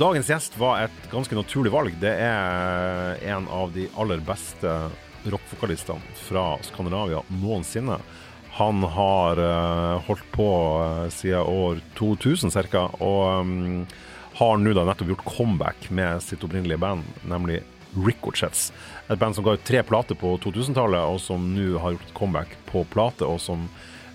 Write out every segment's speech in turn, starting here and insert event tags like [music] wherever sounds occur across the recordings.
Dagens gjest var et ganske naturlig valg. Det er en av de aller beste rockvokalistene fra Skandinavia noensinne. Han har uh, holdt på uh, siden år 2000 ca. Og um, har nå da nettopp gjort comeback med sitt opprinnelige band, nemlig Ricochet's. Et band som ga ut tre plater på 2000-tallet, og som nå har gjort comeback på plate, og som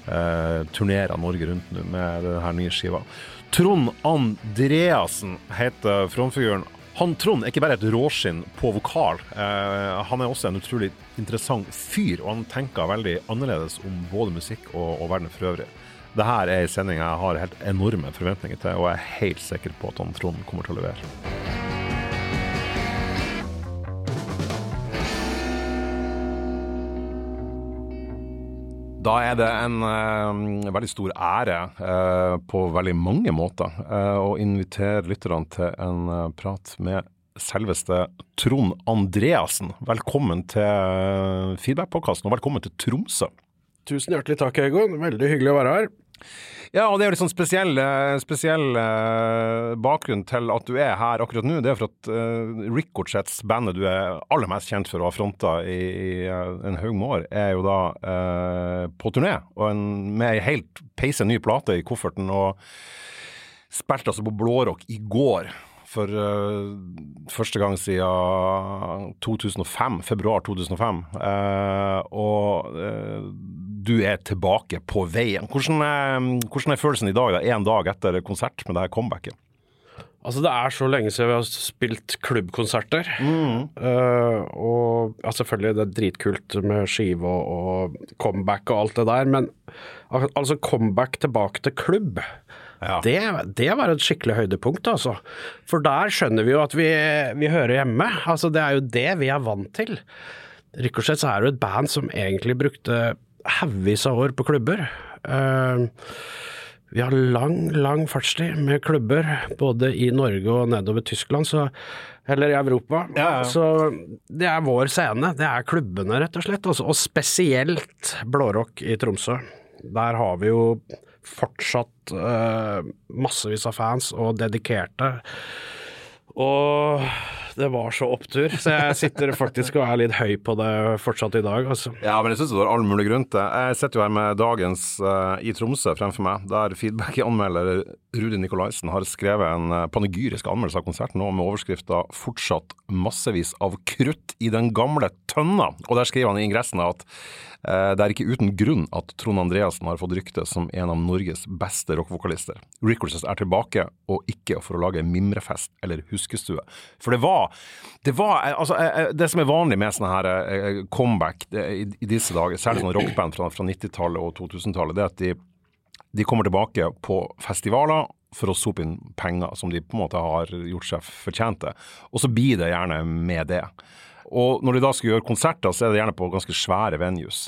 uh, turnerer Norge rundt nå med denne nye skiva. Trond Andreassen heter frontfiguren. Han Trond er ikke bare et råskinn på vokal. Eh, han er også en utrolig interessant fyr, og han tenker veldig annerledes om både musikk og, og verden for øvrig. Dette er en sending jeg har helt enorme forventninger til, og jeg er helt sikker på at han Trond kommer til å levere. Da er det en uh, veldig stor ære uh, på veldig mange måter uh, å invitere lytterne til en prat med selveste Trond Andreassen. Velkommen til Feedback-podkasten, og velkommen til Tromsø. Tusen hjertelig takk, Egon. Veldig hyggelig å være her. Ja, og det er jo litt sånn spesiell, eh, spesiell uh, bakgrunn til at du er her akkurat nå. Det er for at uh, Ricochet's, bandet du er aller mest kjent for å ha fronta i, i uh, en haug med år, er jo da på turné og en, med ei helt peise ny plate i kofferten. Og spilte altså på Blårock i går for uh, første gang siden 2005, februar 2005. Uh, og uh, du er tilbake på veien. Hvordan, hvordan er følelsen i dag, da, en dag etter konsert med det her comebacket? Altså Det er så lenge siden vi har spilt klubbkonserter. Mm. og ja, selvfølgelig det er dritkult med skive og, og comeback og alt det der, men altså comeback tilbake til klubb ja. Det, det, var et skikkelig høydepunkt, altså. For der skjønner vi jo at vi, vi hører hjemme. Altså, det er jo det vi er vant til. Ricochet så er jo et band som egentlig brukte haugevis av år på klubber. Uh, vi har lang, lang fartstid med klubber, både i Norge og nedover Tyskland, så, eller i Europa. Ja, ja. Så det er vår scene. Det er klubbene, rett og slett. Og spesielt Blårock i Tromsø. Der har vi jo fortsatt uh, massevis av fans og dedikerte. Og det var så opptur, så jeg sitter faktisk og er litt høy på det fortsatt i dag. Altså. Ja, men jeg syns du har all mulig grunn til Jeg sitter jo her med dagens uh, i Tromsø fremfor meg, der feedback-anmelder Rudi Nikolaisen har skrevet en uh, panegyrisk anmeldelse av konserten nå med overskrifta 'Fortsatt massevis av krutt i den gamle tønna'. Og der skriver han i ingressen at uh, det er ikke uten grunn at Trond Andreassen har fått rykte som en av Norges beste rockvokalister. Rickards er tilbake, og ikke for å lage mimrefest eller huskestue. For det var, det var eh, altså, eh, det som er vanlig med sånne her comeback i, disse dager, særlig sånn rockband fra, fra 90-tallet og 2000-tallet, det er at de, de kommer tilbake på festivaler for å sope inn penger som de på en måte har gjort seg fortjente. Og så blir det gjerne med det. Og når de da skal gjøre konserter, så er det gjerne på ganske svære venues.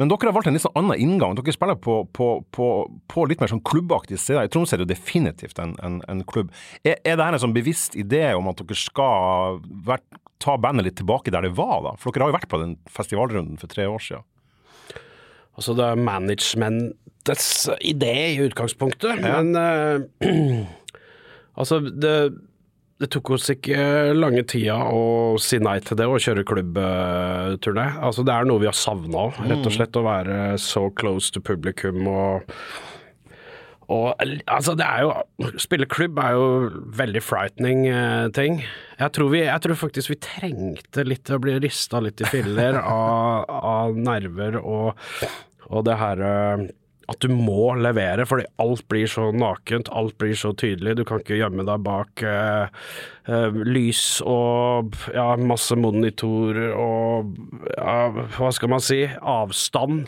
Men dere har valgt en litt sånn annen inngang. Dere spiller på, på, på, på litt mer sånn klubbaktige steder. I Tromsø er det definitivt en, en, en klubb. Er, er det her en sånn bevisst idé om at dere skal vært, ta bandet litt tilbake der det var, da? For dere har jo vært på den festivalrunden for tre år siden. Altså det er managementets idé i utgangspunktet, ja. men uh, [clears throat] altså det det tok oss ikke lange tida å si nei til det og kjøre klubbturné. Altså, det er noe vi har savna, rett og mm. slett. Å være så close to publikum og og altså, det er jo Spille klubb er jo veldig frightening eh, ting. Jeg tror, vi, jeg tror, faktisk vi trengte litt å bli rista litt i filler [laughs] av, av nerver og, og det her eh, at du må levere, fordi alt blir så nakent, alt blir så tydelig. Du kan ikke gjemme deg bak uh, lys og ja, masse monitorer og ja, hva skal man si, avstand.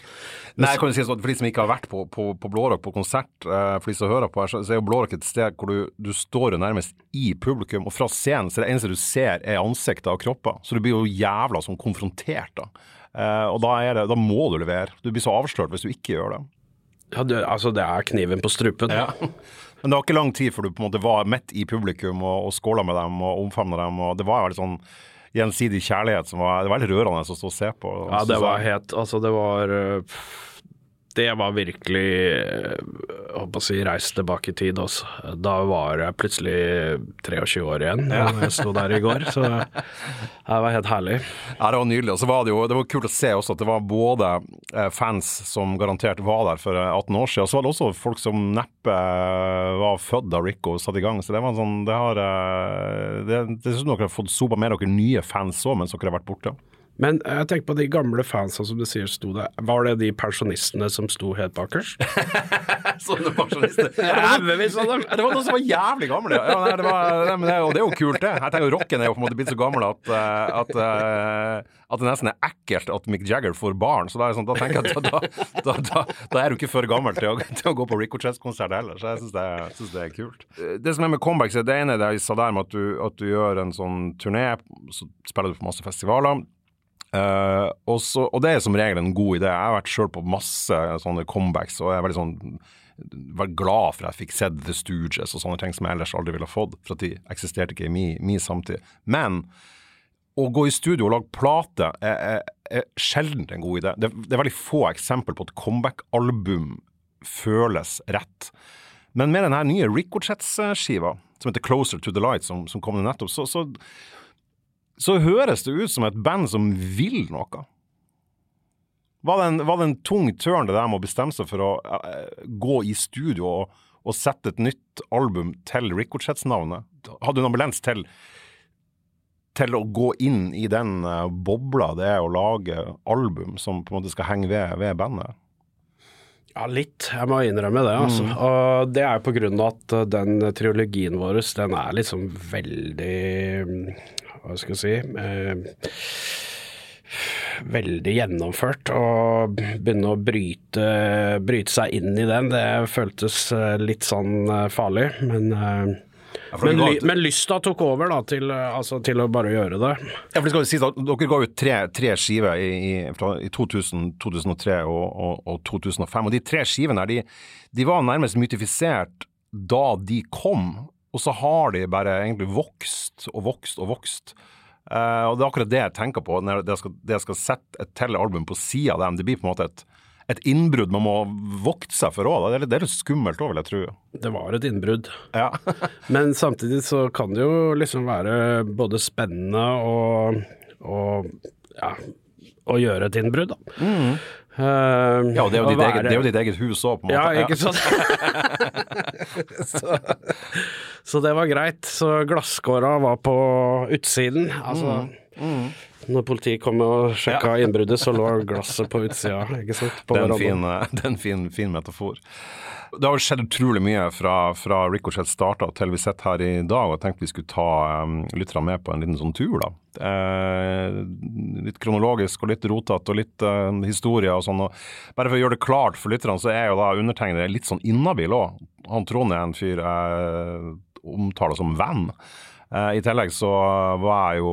Nei, jeg kan jo si sånn, For de som ikke har vært på, på, på Blårock på konsert, uh, for de som hører på her, så, er jo Blårock et sted hvor du, du står jo nærmest i publikum, og fra scenen så det eneste du ser er ansikter og kropper. Så du blir jo jævla sånn konfrontert, da. og da, det, da må du levere. Du blir så avslørt hvis du ikke gjør det. Ja, det, altså det er kniven på strupen. Ja. Men det var ikke lang tid før du på en måte var midt i publikum og, og skåla med dem og omfavna dem. og Det var jo litt sånn gjensidig kjærlighet som var Det var veldig rørende å stå og se på. Ja, det var helt Altså, det var det var virkelig eh, jeg håper å si, reis tilbake i tid. Også. Da var jeg plutselig 23 år igjen da jeg sto der i går. Så det var helt herlig. Ja, Det var nydelig. Og så var det jo det var kult å se også at det var både eh, fans som garantert var der for 18 eh, år siden, og så var det også folk som neppe var født da Rico satte i gang. Så det var en sånn Det har Det, det synes dere har fått sopa med dere nye fans òg mens dere har vært borte. Men jeg tenker på de gamle fansa som du sier sto der. Var det de pensjonistene som sto helt bakerst? [laughs] Sånne pensjonister. Haugevis av dem! Det var noen som var jævlig gamle. Ja, nei, det var, nei, det, og det er jo kult, det. Jeg tenker Rocken er jo på en måte blitt så gammel at, eh, at, eh, at, det nesten er ekkelt at Mick Jagger får barn. Så da, sånn, da tenker jeg at da, da, da, da, er du ikke for gammel til å, til å gå på Rico Chess-konsert heller. Så jeg syns det, det, er kult. Det som er med comebacks, det ene er det jeg sa der med at du, at du gjør en sånn turné, så spiller du på masse festivaler. Uh, også, og det er som regel en god idé. Jeg har vært sjøl på masse sånne comebacks, og jeg er veldig sånn var glad for at jeg fikk sett The Stooges og sånne ting som jeg ellers aldri ville fått, for at de eksisterte ikke i min, min samtid. Men å gå i studio og lage plate er, er, er sjelden en god idé. Det, det, er veldig få eksempel på at comeback-album føles rett. Men med denne nye Ricochet-skiva, som heter Closer to the Light, som, som kom nettopp, så, så så høres det ut som et band som vil noe. Var det en, var det en tung tørn det der med å bestemme seg for å uh, gå i studio og, og, sette et nytt album til Ricochetts-navnet? Hadde du en ambulans til, til å gå inn i den uh, bobla det er å lage album som på en måte skal henge ved, ved bandet? Ja, litt. Jeg må innrømme det. altså. Mm. Og det er på grunn av at eh, den triologien vår den er liksom veldig hva skal jeg si eh, veldig gjennomført. Og begynne å bryte, bryte, seg inn i den, det føltes eh, litt sånn eh, farlig. Men, ja, men, ly, men, lysta tok over da, til, altså, til, å bare gjøre det. Ja, for det skal si at Dere ga ut tre, tre skiver i, i, i 2000, 2003 og, og, og, 2005. Og de tre skivene de, de var nærmest mytifisert da de kom. Og så har de bare egentlig vokst og vokst og vokst. Uh, og det er akkurat det jeg tenker på når jeg skal, jeg skal sette et til album på sida av dem. Det blir på en måte et, et innbrudd man må vokte seg for òg. Det, det, er litt skummelt òg, vil jeg tro. Det var et innbrudd. Ja. [laughs] [laughs] Men samtidig så kan det jo liksom være både spennende og, og ja, å gjøre et innbrudd, da. Mm. Uh, ja, det er, være... eget, det er, jo ditt eget, hus òg, på en måte. Ja, ikke sant. [laughs] [laughs] så, så, det var greit. Så glasskåra var på utsiden. Altså mm. Mm. Når politiet kom og sjekka ja. innbruddet, så lå glasset på utsida. Ikke sant? På det er en fin, fin, metafor. Det har skjedd utrolig mye fra, fra Ricochet starta til vi sitter her i dag, og jeg tenkte vi skulle ta um, lytterne med på en liten sånn tur. da. Eh, litt kronologisk og litt rotete og litt uh, historie og sånn. og Bare for å gjøre det klart for lytterne, så er jo da undertegnede litt sånn inhabil òg. Han Trond er en fyr jeg omtaler som venn. Uh, I tillegg så var jeg jo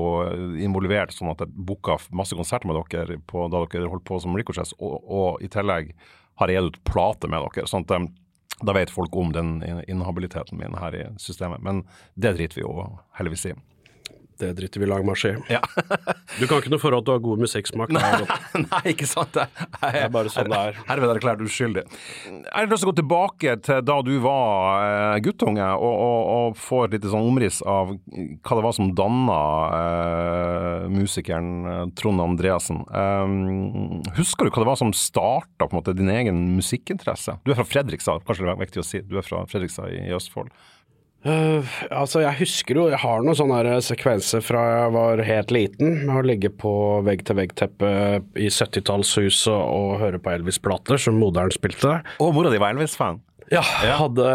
involvert sånn at jeg booka masse konserter med dere på, da dere holdt på som Ricochets, og, og, i tillegg har jeg gitt ut plate med dere. sånn at um, da vet folk om den inhabiliteten min her i systemet. Men det driter vi jo heldigvis i. Det driter vi langmarsj i. Ja. du kan ikke noe forhold til å ha god musikksmak. Nei, [laughs] nei, ikke sant. Jeg, jeg, det er bare sånn det er. Herved erklært uskyldig. Jeg har lyst til å gå tilbake til da du var uh, guttunge, og, og, og, få et lite sånn omriss av hva det var som danna uh, musikeren uh, Trond Andreassen. Um, husker du hva det var som starta din egen musikkinteresse? Du er fra Fredrikstad, kanskje det er viktig å si. Du er fra Fredrikstad i, i Østfold. Uh, altså, jeg husker jo Jeg har noen sånne sekvenser fra jeg var helt liten, med å ligge på vegg-til-vegg-teppe i 70-tallshuset og høre på Elvis-plater, som moderen spilte. Og mora di var Elvis-fan? Ja, ja. Hadde,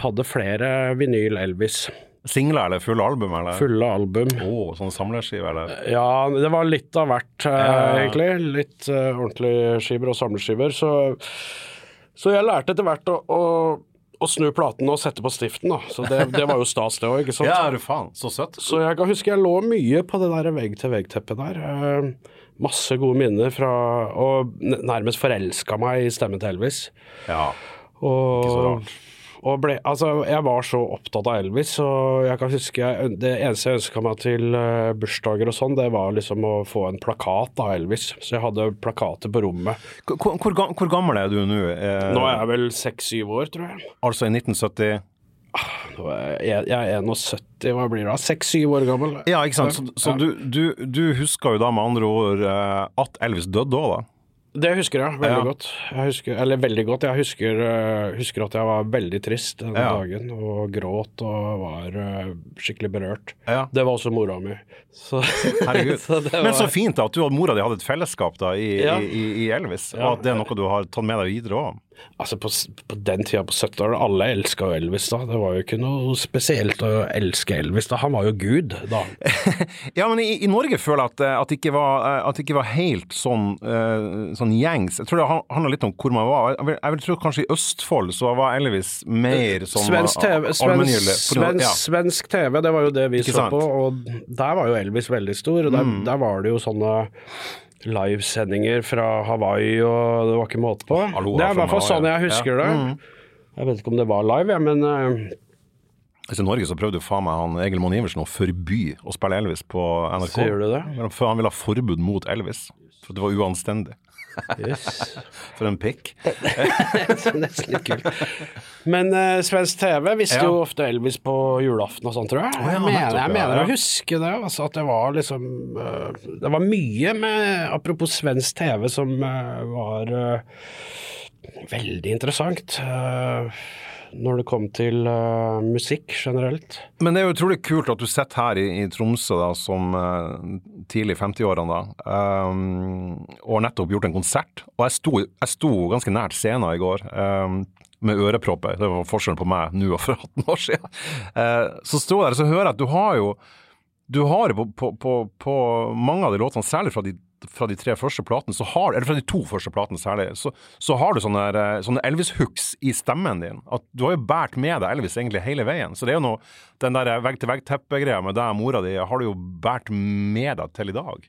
hadde, flere vinyl Elvis. Singler eller fulle album? Eller? Fulle album. Oh, sånn samlerskive, eller? Ja, det var litt av hvert, uh, ja. egentlig. Litt uh, ordentlige skiver og samleskiver. Så, så jeg lærte etter hvert å, å å snu platen og sette på stiften, da. Så det, det var jo stas, det òg, ikke sant. [laughs] Ja, du faen. Så søtt. Så jeg kan huske jeg lå mye på det der vegg-til-vegg-teppet der. Uh, masse gode minner fra Og nærmest forelska meg i stemmen til Elvis. Ja, og, ikke så rart. Og ble, altså, jeg var så opptatt av Elvis, og jeg kan huske jeg, det eneste jeg ønska meg til uh, bursdager og sånn, det var liksom å få en plakat av Elvis. Så jeg hadde plakater på rommet. Hvor, hvor, hvor gammel er du nå? Eh, Nå er jeg vel seks-syv år, tror jeg. Altså i 1970? Nå er jeg, jeg er 71, hva blir det da? Seks-syv år gammel. Ja, ikke sant. Så, så du, du, du husker jo da med andre ord eh, at Elvis døde òg, da? Det husker jeg veldig Ja. godt. Jeg husker, eller veldig godt. Jeg husker, øh, husker at jeg var veldig trist den Ja. dagen og gråt og var øh, skikkelig berørt. Ja. Det var også mora mi. Så, [laughs] Herregud. [laughs] så var... Men så fint da, at du og mora di hadde et fellesskap da i, i, i, Elvis, og at det er noe du har tatt med deg videre òg. Altså på, på den tida, på 70-tallet, alle elska Elvis da. Det var jo ikke noe spesielt å elske Elvis da. Han var jo gud da. [laughs] Ja, men i, i Norge føler jeg at, eh, at, det ikke var, eh, at det ikke var helt sånn, eh, sånn gjengs. Jeg tror det handler litt om hvor man var. Jeg vil, jeg vil tro kanskje i Østfold så var Elvis mer sånn Svensk TV, svensk, ja. Svensk, TV, det var jo det vi Ikke så sant? Mm. på, og der var jo Elvis veldig stor. Og der, der var det jo sånne livesendinger fra Hawaii, og det var ikke måte på. Hallo, det er i hvert fall sånn jeg husker Ja. Mm. det. Jeg vet ikke om det var live, jeg, men eh, Altså, I Norge så prøvde jo faen meg han Egil Monn Iversen å forby å spille Elvis på NRK. Sier du det? For han ville ha forbud mot Elvis. For det var uanstendig. Yes. For en pikk. [laughs] Nesten litt kult. Men uh, svensk TV visste Ja. jo ofte Elvis på julaften og sånn, tror jeg. ja, jeg mener, jeg mener ja. å huske det, altså, at det var liksom uh, Det var mye med Apropos svensk TV som uh, var veldig interessant. eh, når det kom til uh, musikk generelt. Men det er jo utrolig kult at du sitter her i, i Tromsø da, som uh, tidlig i 50-årene da, um, og nettopp gjort en konsert. Og jeg sto, jeg sto ganske nært scenen i går. um, med ørepropper. Det var forskjellen på meg nå og for 18 år siden. Eh, så står jeg der og hører jeg at du har jo du har på, på, på, på mange av de låtene, særlig fra de, fra de tre første platene, så har, eller fra de to første platene særlig, så, så har du sånne, sånne Elvis-hooks i stemmen din. At du har jo båret med deg Elvis egentlig hele veien. Så det er jo noe, den der vegg-til-vegg-teppe-greia med deg og mora di har du jo båret med deg til i dag.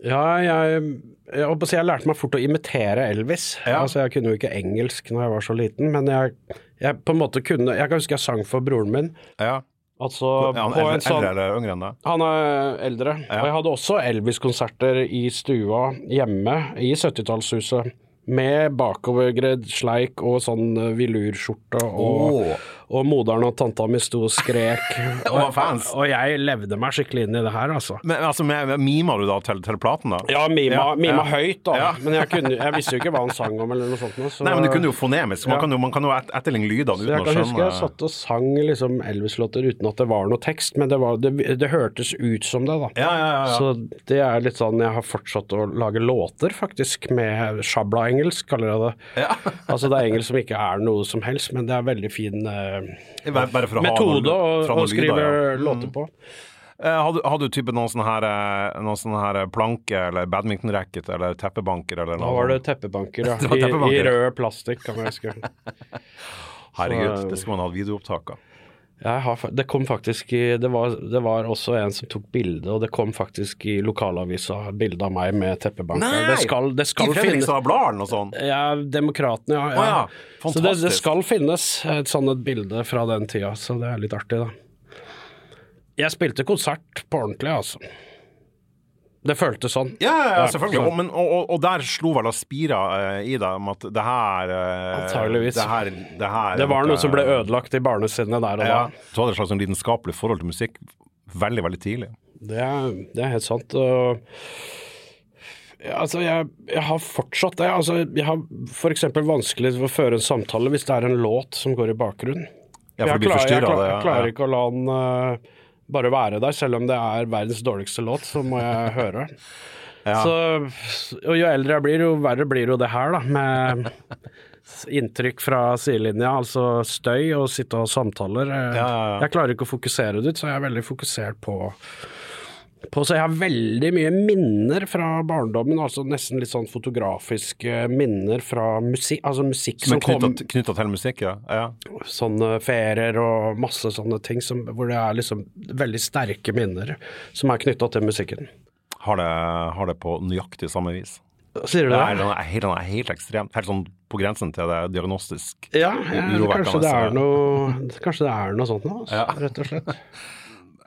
Ja, jeg, jeg, jeg lærte meg fort å imitere Elvis. Ja. Altså, jeg kunne jo ikke engelsk når jeg var så liten, men jeg, jeg på en måte kunne Jeg kan huske jeg sang for broren min. Ja. Altså han på en sånn eldre eller yngre enn deg? Han er eldre. Ja. Og jeg hadde også Elvis-konserter i stua hjemme i 70-tallshuset. Med bakovergredd sleik og sånn velurskjorte vilurskjorte. Og, Åh. Og moderen og tanta mi sto og skrek. [laughs] Og. Og jeg levde meg skikkelig inn i det her, altså. Men altså, Mima du da til, til platen, da? Ja, mima, Ja, mima ja. høyt, da. Ja. Men jeg, kunne, jeg visste jo ikke hva han sang om, eller noe sånt. Så, Nei, men du kunne jo fonemisk. Man kan jo, man kan jo etterligne lydene uten å skjønne jeg kan huske jeg satt og sang liksom Elvis-låter uten at det var noe tekst, men det, var, det, det hørtes ut som det, da. Ja, ja, ja. ja. Så det er litt sånn Jeg har fortsatt å lage låter, faktisk, med sjabla-engelsk, kaller jeg det. Ja. altså det er engelsk som ikke er noe som helst, men det er veldig fin eh, Bare bare for å ha metode noe- å, å skrive ja. Mm. låter på. Hadde, Har du, type noen sånne her, eh, noen sånne her planke eller badminton-racket eller teppebanker eller Da var det teppebanker, ja. [laughs] Det var I, I rød plastikk, kan jeg huske. [laughs] Herregud, Så- det skulle man hatt videoopptak av. Har, det kom faktisk i det var, det var også en som tok bilde, og det kom faktisk i lokalavisa bilde av meg med teppebanker. Det skal, det skal I Fredrikstad Blad eller noe sånt? Ja, Demokratene, ja. Å ja, Så det, det skal finnes et sånt et bilde fra den tida, så det er litt artig, da. Jeg spilte konsert på ordentlig, altså. Det føltes sånn. Ja, ja, ja selvfølgelig. Og, men, og, og, og der slo vel Aspira uh, i deg om at det her uh, Antageligvis. Det, her, det, her Det var noe noe som ble ødelagt i barnesinnet der og Ja. da. Så hadde et slags sånn lidenskapelig forhold til musikk veldig, veldig tidlig. Det er, det er helt sant. Og, ja, altså, jeg, jeg har fortsatt det. Altså, jeg har f.eks. vanskelig for å føre en samtale hvis det er en låt som går i bakgrunnen. Ja, for jeg, klarer, jeg, klarer, jeg klarer ikke å la den eh, bare være der, selv om det er verdens dårligste låt, så må jeg [laughs] høre. Ja. Så, og jo eldre jeg blir, jo verre blir jo det her, da. Med inntrykk fra sidelinja, altså støy og sitte og samtaler. Ja, ja. Jeg klarer ikke å fokusere det ut, så jeg er veldig fokusert på på, så jeg har veldig mye minner fra barndommen, altså nesten litt sånn fotografiske minner fra musikk, altså musikk Som som, knyttet, kom, knyttet til musikk, ja. ja. sånne ferier og masse sånne ting som, hvor det er liksom veldig sterke minner som er knytta til musikken. Har det, har det på nøyaktig samme vis. Sier du Det det? er, helt, helt ekstremt. Helt sånn på grensen til det diagnostisk Ja, ja kanskje, det er noe, kanskje det er noe sånt nå, altså, Ja. rett og slett.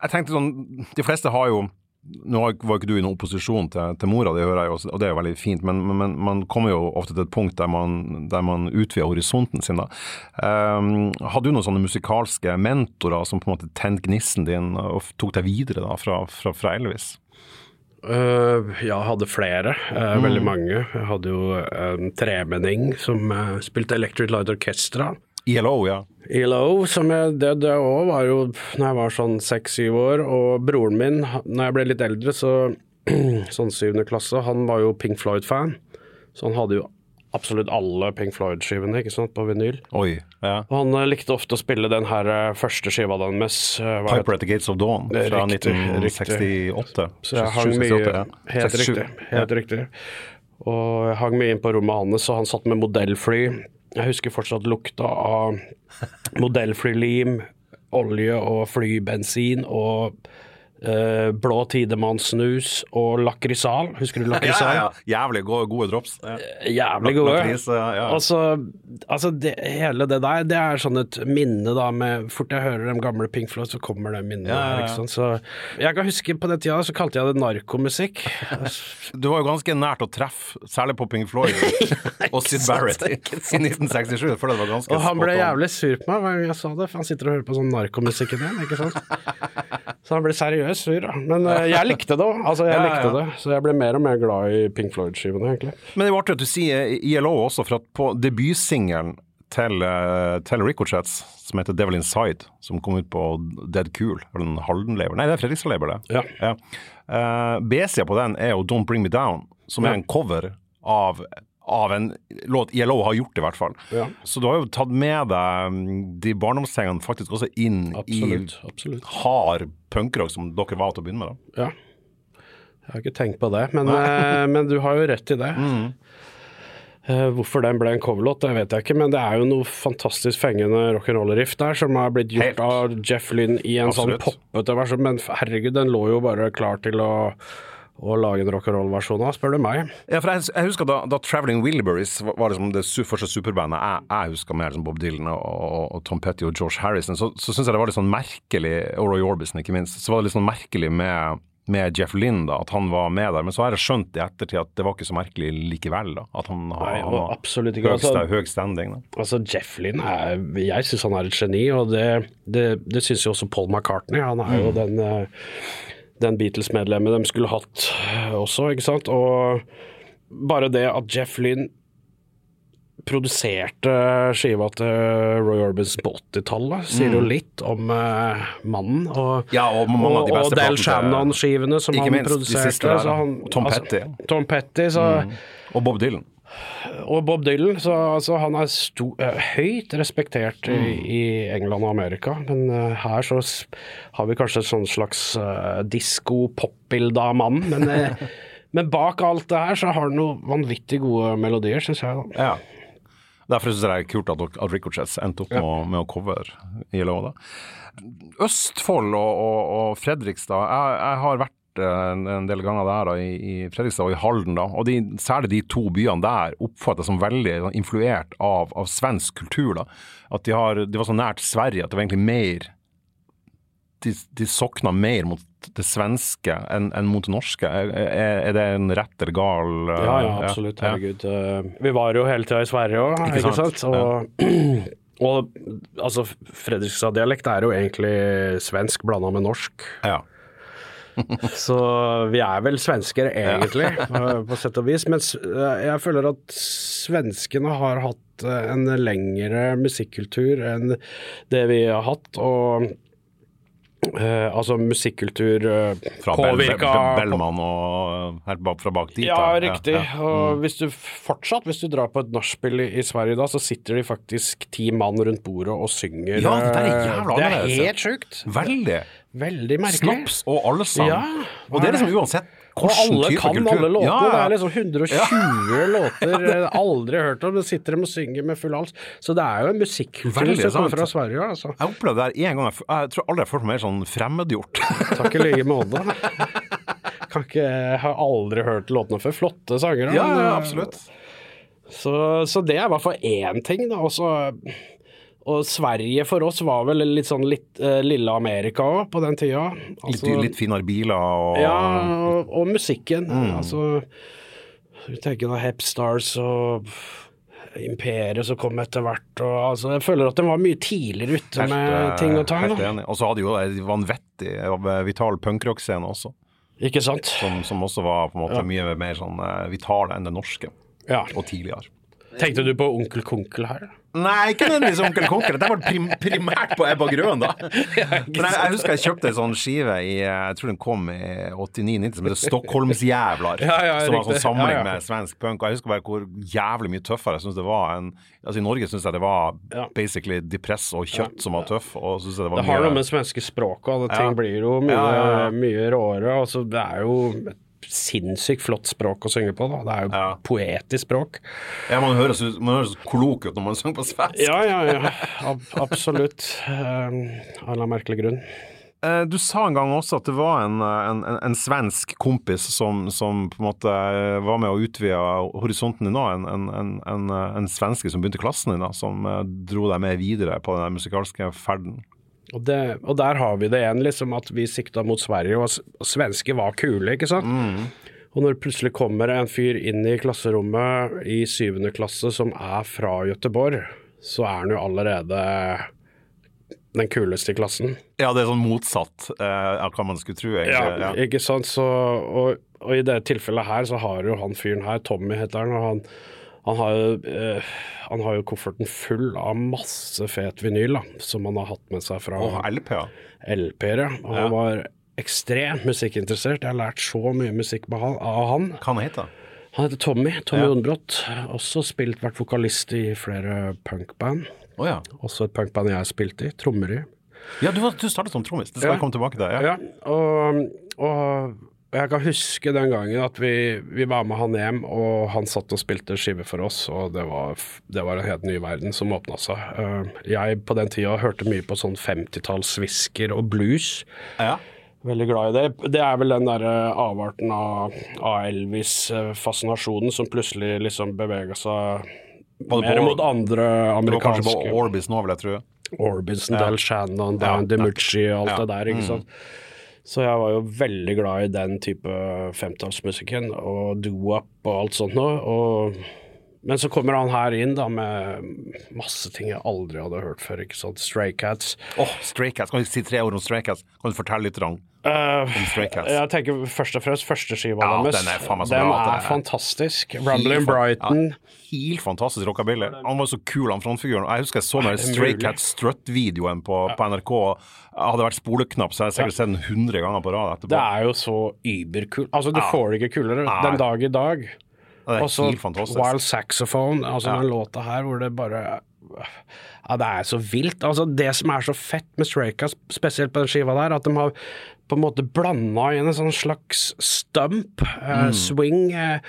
Jeg tenkte sånn, De fleste har jo Nå var ikke du i noen opposisjon til, til mora di, hører jeg også, og det er jo veldig fint, men, men, man kommer jo ofte til et punkt der man, der man utvider horisonten sin. da. Um, hadde du noen sånne musikalske mentorer som på en måte tente gnisten din og tok deg videre da, fra, fra, fra Elvis? Uh, ja, hadde flere. Uh, Veldig mange. Jeg hadde jo en tremenning som uh, spilte Electric Light Orchestra. ILO, ja. ELO, som jeg, det, det også var jo når jeg var sånn seks-syv år, og broren min, når jeg ble litt eldre, så [clears throat] sånn syvende klasse, han var jo Pink Floyd-fan, så han hadde jo absolutt alle Pink Floyd-skivene, ikke sant, på vinyl. Oi. ja. Og han eh, likte ofte å spille den her eh, første skiva deres. mest Piper at the Gates of Dawn fra riktig, 1968. Så jeg hang mye 68, ja. Helt 67, riktig. Helt riktig. Og jeg hang mye inn på rommet hans, og han satt med modellfly. Jeg husker fortsatt lukta av modellflylim, olje og flybensin og blå Tidemann-snus og lakrisal. Husker du [laughs] Ja, lakrisal? ja, ja. Jævlig gode, gode drops. Ja. Jævlig gode. Lakris, ja, ja. Altså, altså det, hele det der, det er sånn et minne da med Fort jeg hører de gamle Pink Floyd, så kommer det minnet Ja, ja, der, ja. ikke sant. Så jeg kan huske på den tida så kalte jeg det narkomusikk. [laughs] Du var jo ganske nært å treffe, særlig på Pink Floyd [laughs] og Sid Barrett i, i 1967. For det var ganske Og han ble jævlig sur på meg hver gang jeg sa det, for han sitter og hører på sånn narkomusikken igjen, ikke sant. Så han ble seriøst sur, da. Men eh, jeg likte det òg. [laughs] Altså, jeg Ja, likte ja. det. Så jeg ble mer og mer glad i Pink Floyd-skivene, egentlig. Men det jo artig at du sier ILO også, for at på debutsingelen til, eh, til Ricochets, som heter Devil Inside, som kom ut på Dead Cool, eller den Halden-lever Nei, det er Fredrikstad-labelet. Ja. Ja. Uh, B-sida på den er jo Don't Bring Me Down, som er en cover av, av en låt ILO har gjort, i hvert fall. Ja. Så du har jo tatt med deg de barndomstingene faktisk også inn Absolutt. i absolutt. hard punkrock, som dere var til å begynne med. da. Ja. Jeg har ikke tenkt på det, men, eh, men du har jo rett i det. [laughs] Mm. Eh, hvorfor den ble en coverlåt, det vet jeg ikke, men det er jo noe fantastisk fengende rock'n'roll-riff der, som har blitt gjort Helt. av Jeff Lynne i en Absolutt. sånn poppete versjon. Men herregud, den lå jo bare klar til å, å lage en rock'n'roll-versjon av, spør du meg. Ja, for jeg, jeg husker da, da Traveling Wilburys var, liksom det første superbandet jeg, jeg husker mer som Bob Dylan og, og, og Tom Petty og George Harrison, så, så syns jeg det var litt sånn merkelig, og Roy Orbison ikke minst, så var det litt sånn merkelig med, med Jeff Lynne, da, at han var med der. Men så har jeg skjønt i ettertid at det var ikke så merkelig likevel, da. At han, har- Nei, han har absolutt ikke. høy, Altså, høy standing. Da. Altså, Jeff Lynne er Jeg syns han er et geni, og det, det, det syns jo også Paul McCartney. Han er jo den, eh, den Beatles-medlemmet de skulle hatt eh, også, ikke sant. Og bare det at Jeff Lynne produserte skiva til Roy Orbison på 80-tallet, sier jo litt om uh, mannen. Og, Ja, og av de og, og Del Shannon-skivene som han minst produserte. der, han, Tom altså, Petty. Altså, Tom Petty, så Og Bob Dylan. Og Bob Dylan, så altså, han er sto, eh, høyt respektert i, i England og Amerika, men uh, her så har vi kanskje et sånn slags uh, disko-pop-bilde av mannen, men, uh, [laughs] men bak alt det her så har han noen vanvittig gode melodier, syns jeg. da. Ja. Derfor syns jeg det er kult at, at Ricochets endte opp med, å- med å cover ILO. Da. Østfold og, og, og Fredrikstad jeg, jeg har vært eh, en, en del ganger der da, i, i Fredrikstad og i Halden. da, og de, Særlig de to byene der oppfattes som veldig influert av, av svensk kultur. da, At de, har, de var så nært Sverige at det var egentlig mer De, de sokna mer mot det svenske enn enn mot det norske. Er, er, det en rett eller gal uh, Ja, ja, absolutt. ja. Herregud. Eh, Vi var jo hele tida i Sverige òg, Ikke ikke, sant? sant? Og, [clears throat] og altså, Fredrikstad-dialekt er jo egentlig svensk blanda med norsk. Ja. [laughs] Så vi er vel svensker egentlig, på, sett og vis. Mens eh, jeg føler at svenskene har hatt eh, en lengre musikkultur enn det vi har hatt. Og Uh, altså musikkultur uh, Fra påvirka Bell, Bellman og helt bak, fra bak dit. ja, da. riktig. Ja, ja. Og hvis du fortsatt, hvis du drar på et nachspiel i, i Sverige da, så sitter de faktisk ti mann rundt bordet og synger. Ja, det er jævla Det er helt sjukt. Veldig. Veldig merkelig. Snaps og allsang. Ja, og det er liksom uansett Og alle kan kultur. alle låtene. Ja, Det er liksom 120 [laughs] låter jeg aldri hørt om. Det sitter de og synger med full hals. Så det er jo en musikkultur som kommer fra Sverige. Altså. Jeg opplevde det her en gang. Jeg tror aldri jeg har følt meg mer sånn fremmedgjort. [laughs] Takk i like måte. [laughs] Kan ikke, har aldri hørt låtene før. Flotte sanger. da. ja, ja, absolutt. Så, så det er i hvert fall én ting, da. Og, så, og Sverige for oss var vel litt sånn litt uh, lille Amerika òg på den tida. Altså, litt, litt, finere biler og Ja, og, og musikken. Mm. Altså Du tenker da Hepstars og Imperiet som kom etter hvert. Og, altså, jeg føler at den var mye tidligere ute med eh, ting og tang. Og så hadde jo en vanvittig vital punkrock-scene også. Ikke sant? Som, som, også var måte ja. mye mer sånn vital enn det norske. Ja. Og tidligere. Tenkte du på Onkel Konkel her? Nei, ikke nødvendigvis Onkel Konkel. Det var prim primært på Ebba Grøn, da. [laughs] Men jeg, jeg, husker jeg kjøpte en sånn skive i Jeg tror den kom i 89-90 som heter Stockholmsjævlar. Ja, ja, som var en sånn samling ja, med svensk punk. Og jeg husker bare hvor jævlig mye tøffere jeg syns det var enn Altså I Norge syns jeg det var basically depress og kjøtt som var tøff. Og synes jeg det var det har noe med svenske språket og ting blir jo mye, mye råere. Altså, det er jo sinnssykt flott språk å synge på. Da. Det er jo ja. poetisk språk. Ja, Man høres, man høres kolok ut når man synger på svensk. Ja, ja, ja. Ab absolutt. Um, av en merkelig grunn. Eh, du sa en gang også at det var en, en, en svensk kompis som, som, på en måte eh, var med å utvide horisonten din òg. En, en, en, svenske som begynte klassen din, da, som eh, dro deg med videre på den musikalske ferden. Og, det, og, der har vi det igjen, liksom, at vi sikta mot Sverige, og, svensker var kule, ikke sant. Mm. Og når det plutselig kommer en fyr inn i klasserommet i syvende klasse som er fra Gøteborg, så er han jo allerede den kuleste i klassen. Ja, det er sånn motsatt eh, av hva man skulle tro, egentlig. Ja, ja. ikke sant. Så, og, og, i det tilfellet her så har jo han fyren her, Tommy heter han, og han han har, eh, han har jo kofferten full av masse fet vinyl da, som han har hatt med seg fra oh, LP-er. Han ja. han var ekstremt musikkinteressert. Jeg har lært så mye musikk han, av han. Hva han heter han? heter Tommy. Tommy ja. Også spilt, vært vokalist i flere punkband. Oh, ja. Også et punkband jeg har spilt i. Trommer i. Ja, du, du startet som trommis. Det skal ja. jeg komme tilbake til. Ja, ja. Og, og jeg kan huske den gangen at vi, vi, var med han hjem, og han satt og spilte skive for oss, og det var, det var en helt ny verden som åpna seg. Uh, jeg på den tida hørte mye på sånn 50-talls-svisker og blues. Ja. Veldig glad i det. Det er vel den derre avarten av, av Elvis-fascinasjonen som plutselig liksom bevega seg mer mot andre amerikanske Det var kanskje på Orbison nå, vil jeg tro. Orbison, ja. Del Shannon, Dan ja. DiMucci og alt ja. det der, ikke mm. sant. Mm. Så jeg var jo veldig glad i den type femtallsmusikken og doo-up og alt sånt noe. Og, men så kommer han her inn da med masse ting jeg aldri hadde hørt før. ikke sant? Stray Cats. Åh, oh, Stray Cats. Kan du si tre ord om Stray Cats? Kan du fortelle litt om Uh, jeg tenker først og fremst første skiva ja, deres. Den er, faen meg så den bra, er, er fantastisk. Rumbling Brighton. Ja, helt fantastisk rockabilly. Han var så kul, han frontfiguren. Jeg husker jeg så den Stray Cats Strut-videoen på, på, NRK. Jeg hadde vært spoleknapp, så jeg har sikkert sett den 100 ganger på rad etterpå. Det er jo så überkult. Altså, du får det ikke kulere den dag i dag. Og så Wild Saxophone, altså den låta her hvor det bare ja, det er så vilt. Altså, det som er så fett med Strayka, spesielt på den skiva der, at de har på en måte blanda inn en sånn slags stump, eh, mm. swing, eh,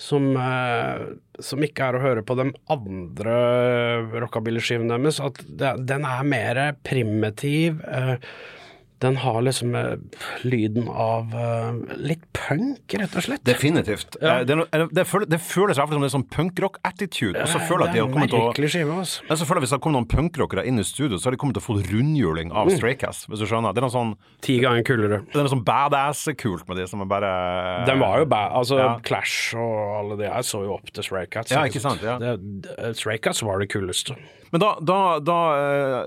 som, eh, som, ikke er å høre på de andre rockabilly-skivene deres. At det, den er mer primitiv. Uh, den har liksom uh, lyden av uh, litt punk, rett og slett. Definitivt. Ja. Det, det, det, føles, det føles i hvert fall som det er sånn punkrock-attitude. Og så føler jeg at de har kommet til å skive, altså. så føler jeg Hvis det har kommet noen punkrockere inn i studio, så har de kommet til å få rundhjuling av mm. Straycast, hvis du skjønner. Det er noe sånn Ti ganger kulere. Det er noe sånn badass-kult med de som er bare Den var jo bad. Altså, ja. Clash og alle de her så jo opp til Straycats. Ja, ikke sant? Ja. Straycats var det kuleste. Men da, da, da,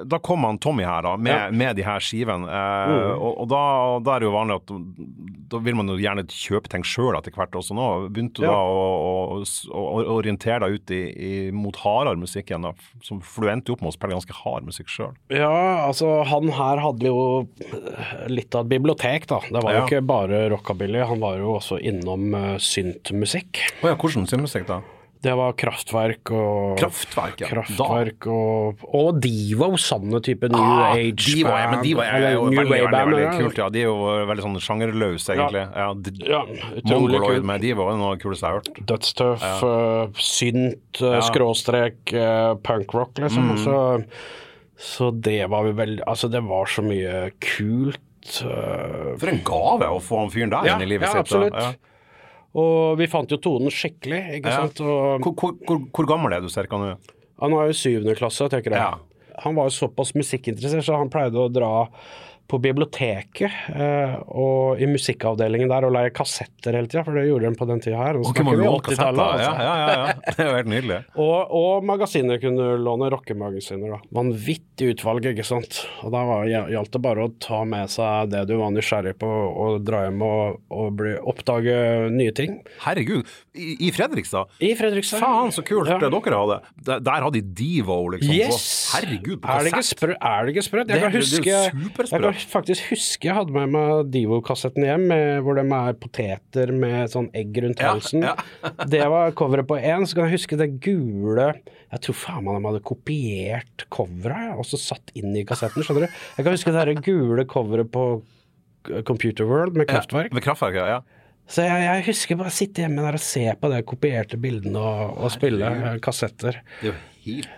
da kom han Tommy her, da, med, ja. med de her skivene. Mm. Og, og da, da, er det jo vanlig at da vil man jo gjerne kjøpe ting sjøl etter hvert også nå. Begynte du ja. da å, å, å, orientere deg ut i, i, mot hardere musikk igjen, da? endte jo opp med å spille ganske hard musikk sjøl? Ja, altså han her hadde jo litt av et bibliotek, da. Det var ja. jo ikke bare rockabilly, han var jo også innom uh, syntmusikk. Oh, ja, hvordan syntmusikk da? Det var Kraftverk og Kraftverk, ja. Kraftverk og, og Divo, sånne type New ah, Age Divo, ja, men Divo er jo veldig, veldig, veldig, veldig, kult, ja. De er jo veldig sånn sjangerløse, egentlig. Ja, ja Mongoloid med Divo er noe av det kuleste jeg har hørt. Dødstøff, ja. uh, synt, uh, skråstrek, uh, punkrock, liksom. Mm. Så, så, det var vi veldig Altså, det var så mye kult. For en gave å få han fyren der inn i livet sitt. Ja, absolutt. Og vi fant jo tonen skikkelig, ikke sant. Og Hvor, hvor, hvor, gammel er du cirka nå? han var jo syvende klasse, tenker jeg. Han var jo såpass musikkinteressert, så han pleide å dra på biblioteket eh, og i musikkavdelingen der og leie kassetter hele tida, for det gjorde de på den tida her. Og låne 80-tallet, kassetter? altså. Ja, ja, ja, ja. Det er jo helt nydelig. [laughs] Og, og magasiner kunne låne rockemagasiner. da. Vanvittig utvalg, ikke sant. Og da var- gjaldt det bare å ta med seg det du var nysgjerrig på, og dra hjem og, og bli, oppdage nye ting. Herregud, i, i Fredrikstad? I Fredrikstad. Faen, så kult Ja. det dere hadde. Der, der hadde de Divo, liksom. Yes! Herregud, på kassett. er det ikke sprøtt? Jeg kan huske Jeg kan faktisk huske jeg hadde med meg Divo-kassetten hjem, med, hvor de er poteter med sånn egg rundt halsen. ja. [laughs] det var coveret på én. Så kan jeg huske det gule Jeg tror faen meg de hadde kopiert coveret og så satt inn i kassetten, skjønner du. Jeg kan huske det gule coveret på Computer World med Kraftverk. Med kraftverk, ja. Ja. Så jeg, jeg husker bare å sitte hjemme der og se på de kopierte bildene og, og spille eh, kassetter. Det var helt,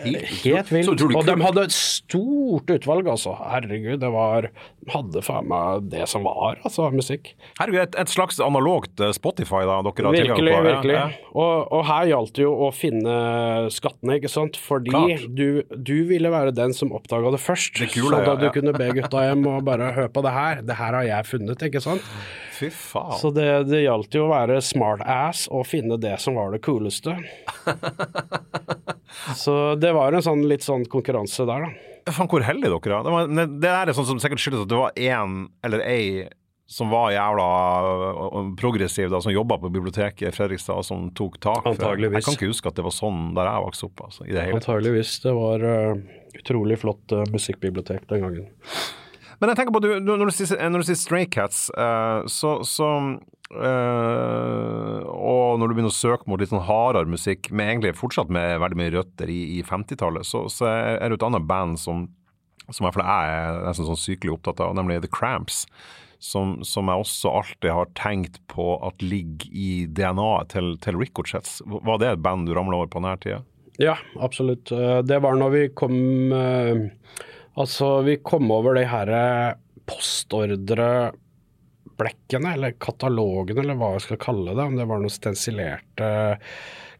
helt, Helt vilt. Og de hadde et stort utvalg, altså. Herregud, det var Hadde faen meg det som var, altså, musikk. Herregud, et, et slags analogt eh, Spotify da, dere har tilgang Virkelig, på. ja, virkelig. ja. Og, og her gjaldt det jo å finne skattene, ikke sant. Fordi du, du ville være den som oppdaga det først. Det kule, så da ja, du kunne be [laughs] gutta hjem og bare høre på det her. Det her har jeg funnet, ikke sant. Fy faen. Så det, det gjaldt jo å være smart ass og finne det som var det cooleste. [laughs] så det var en sånn litt sånn konkurranse der, da. Faen, hvor heldige dere er. Det, var, det er sånn som sikkert skyldes at det var én eller ei som var jævla øh, progressiv, da, som jobba på biblioteket i Fredrikstad, som tok tak. Antageligvis. Jeg kan ikke huske at det var sånn der jeg vokste opp. Altså, i det. Antageligvis. Det var uh, utrolig flott uh, musikkbibliotek den gangen. Men jeg tenker på, du, når, du sier, når du sier Stray Cats, uh, så, så uh, Og når du begynner å søke mot litt sånn hardere musikk, med egentlig fortsatt med veldig mye røtter i, i 50-tallet, så, så er det et annet band som, som jeg, jeg er nesten sånn sykelig opptatt av, nemlig The Cramps. Som, som jeg også alltid har tenkt på at ligger i DNA-et til, til Ricochets. Var det et band du ramla over på denne tida? Ja, absolutt. Eh, Det var når vi kom Altså, vi kom over de her postordreblekkene, eller katalogene, eller hva jeg skal kalle det. Om det var noen stensilerte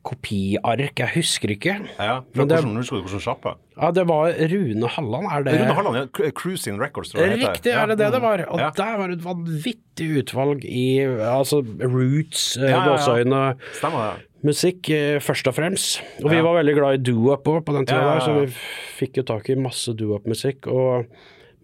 kopiark, jeg husker ikke. Ja, fra det- hvordan, husker du hvordan sjappe? Ja, det var Rune Halland, er det Rune Halland, ja. Cruising Records, tror jeg det heter. Riktig, er det det det var? Og Ja. der var det et vanvittig utvalg i altså roots, eh, Ja, gåseøyne, Stemmer det. musikk eh, først og fremst. Og vi var veldig glad i doo-up òg på den tida der, så vi fikk jo tak i masse doo-up-musikk. og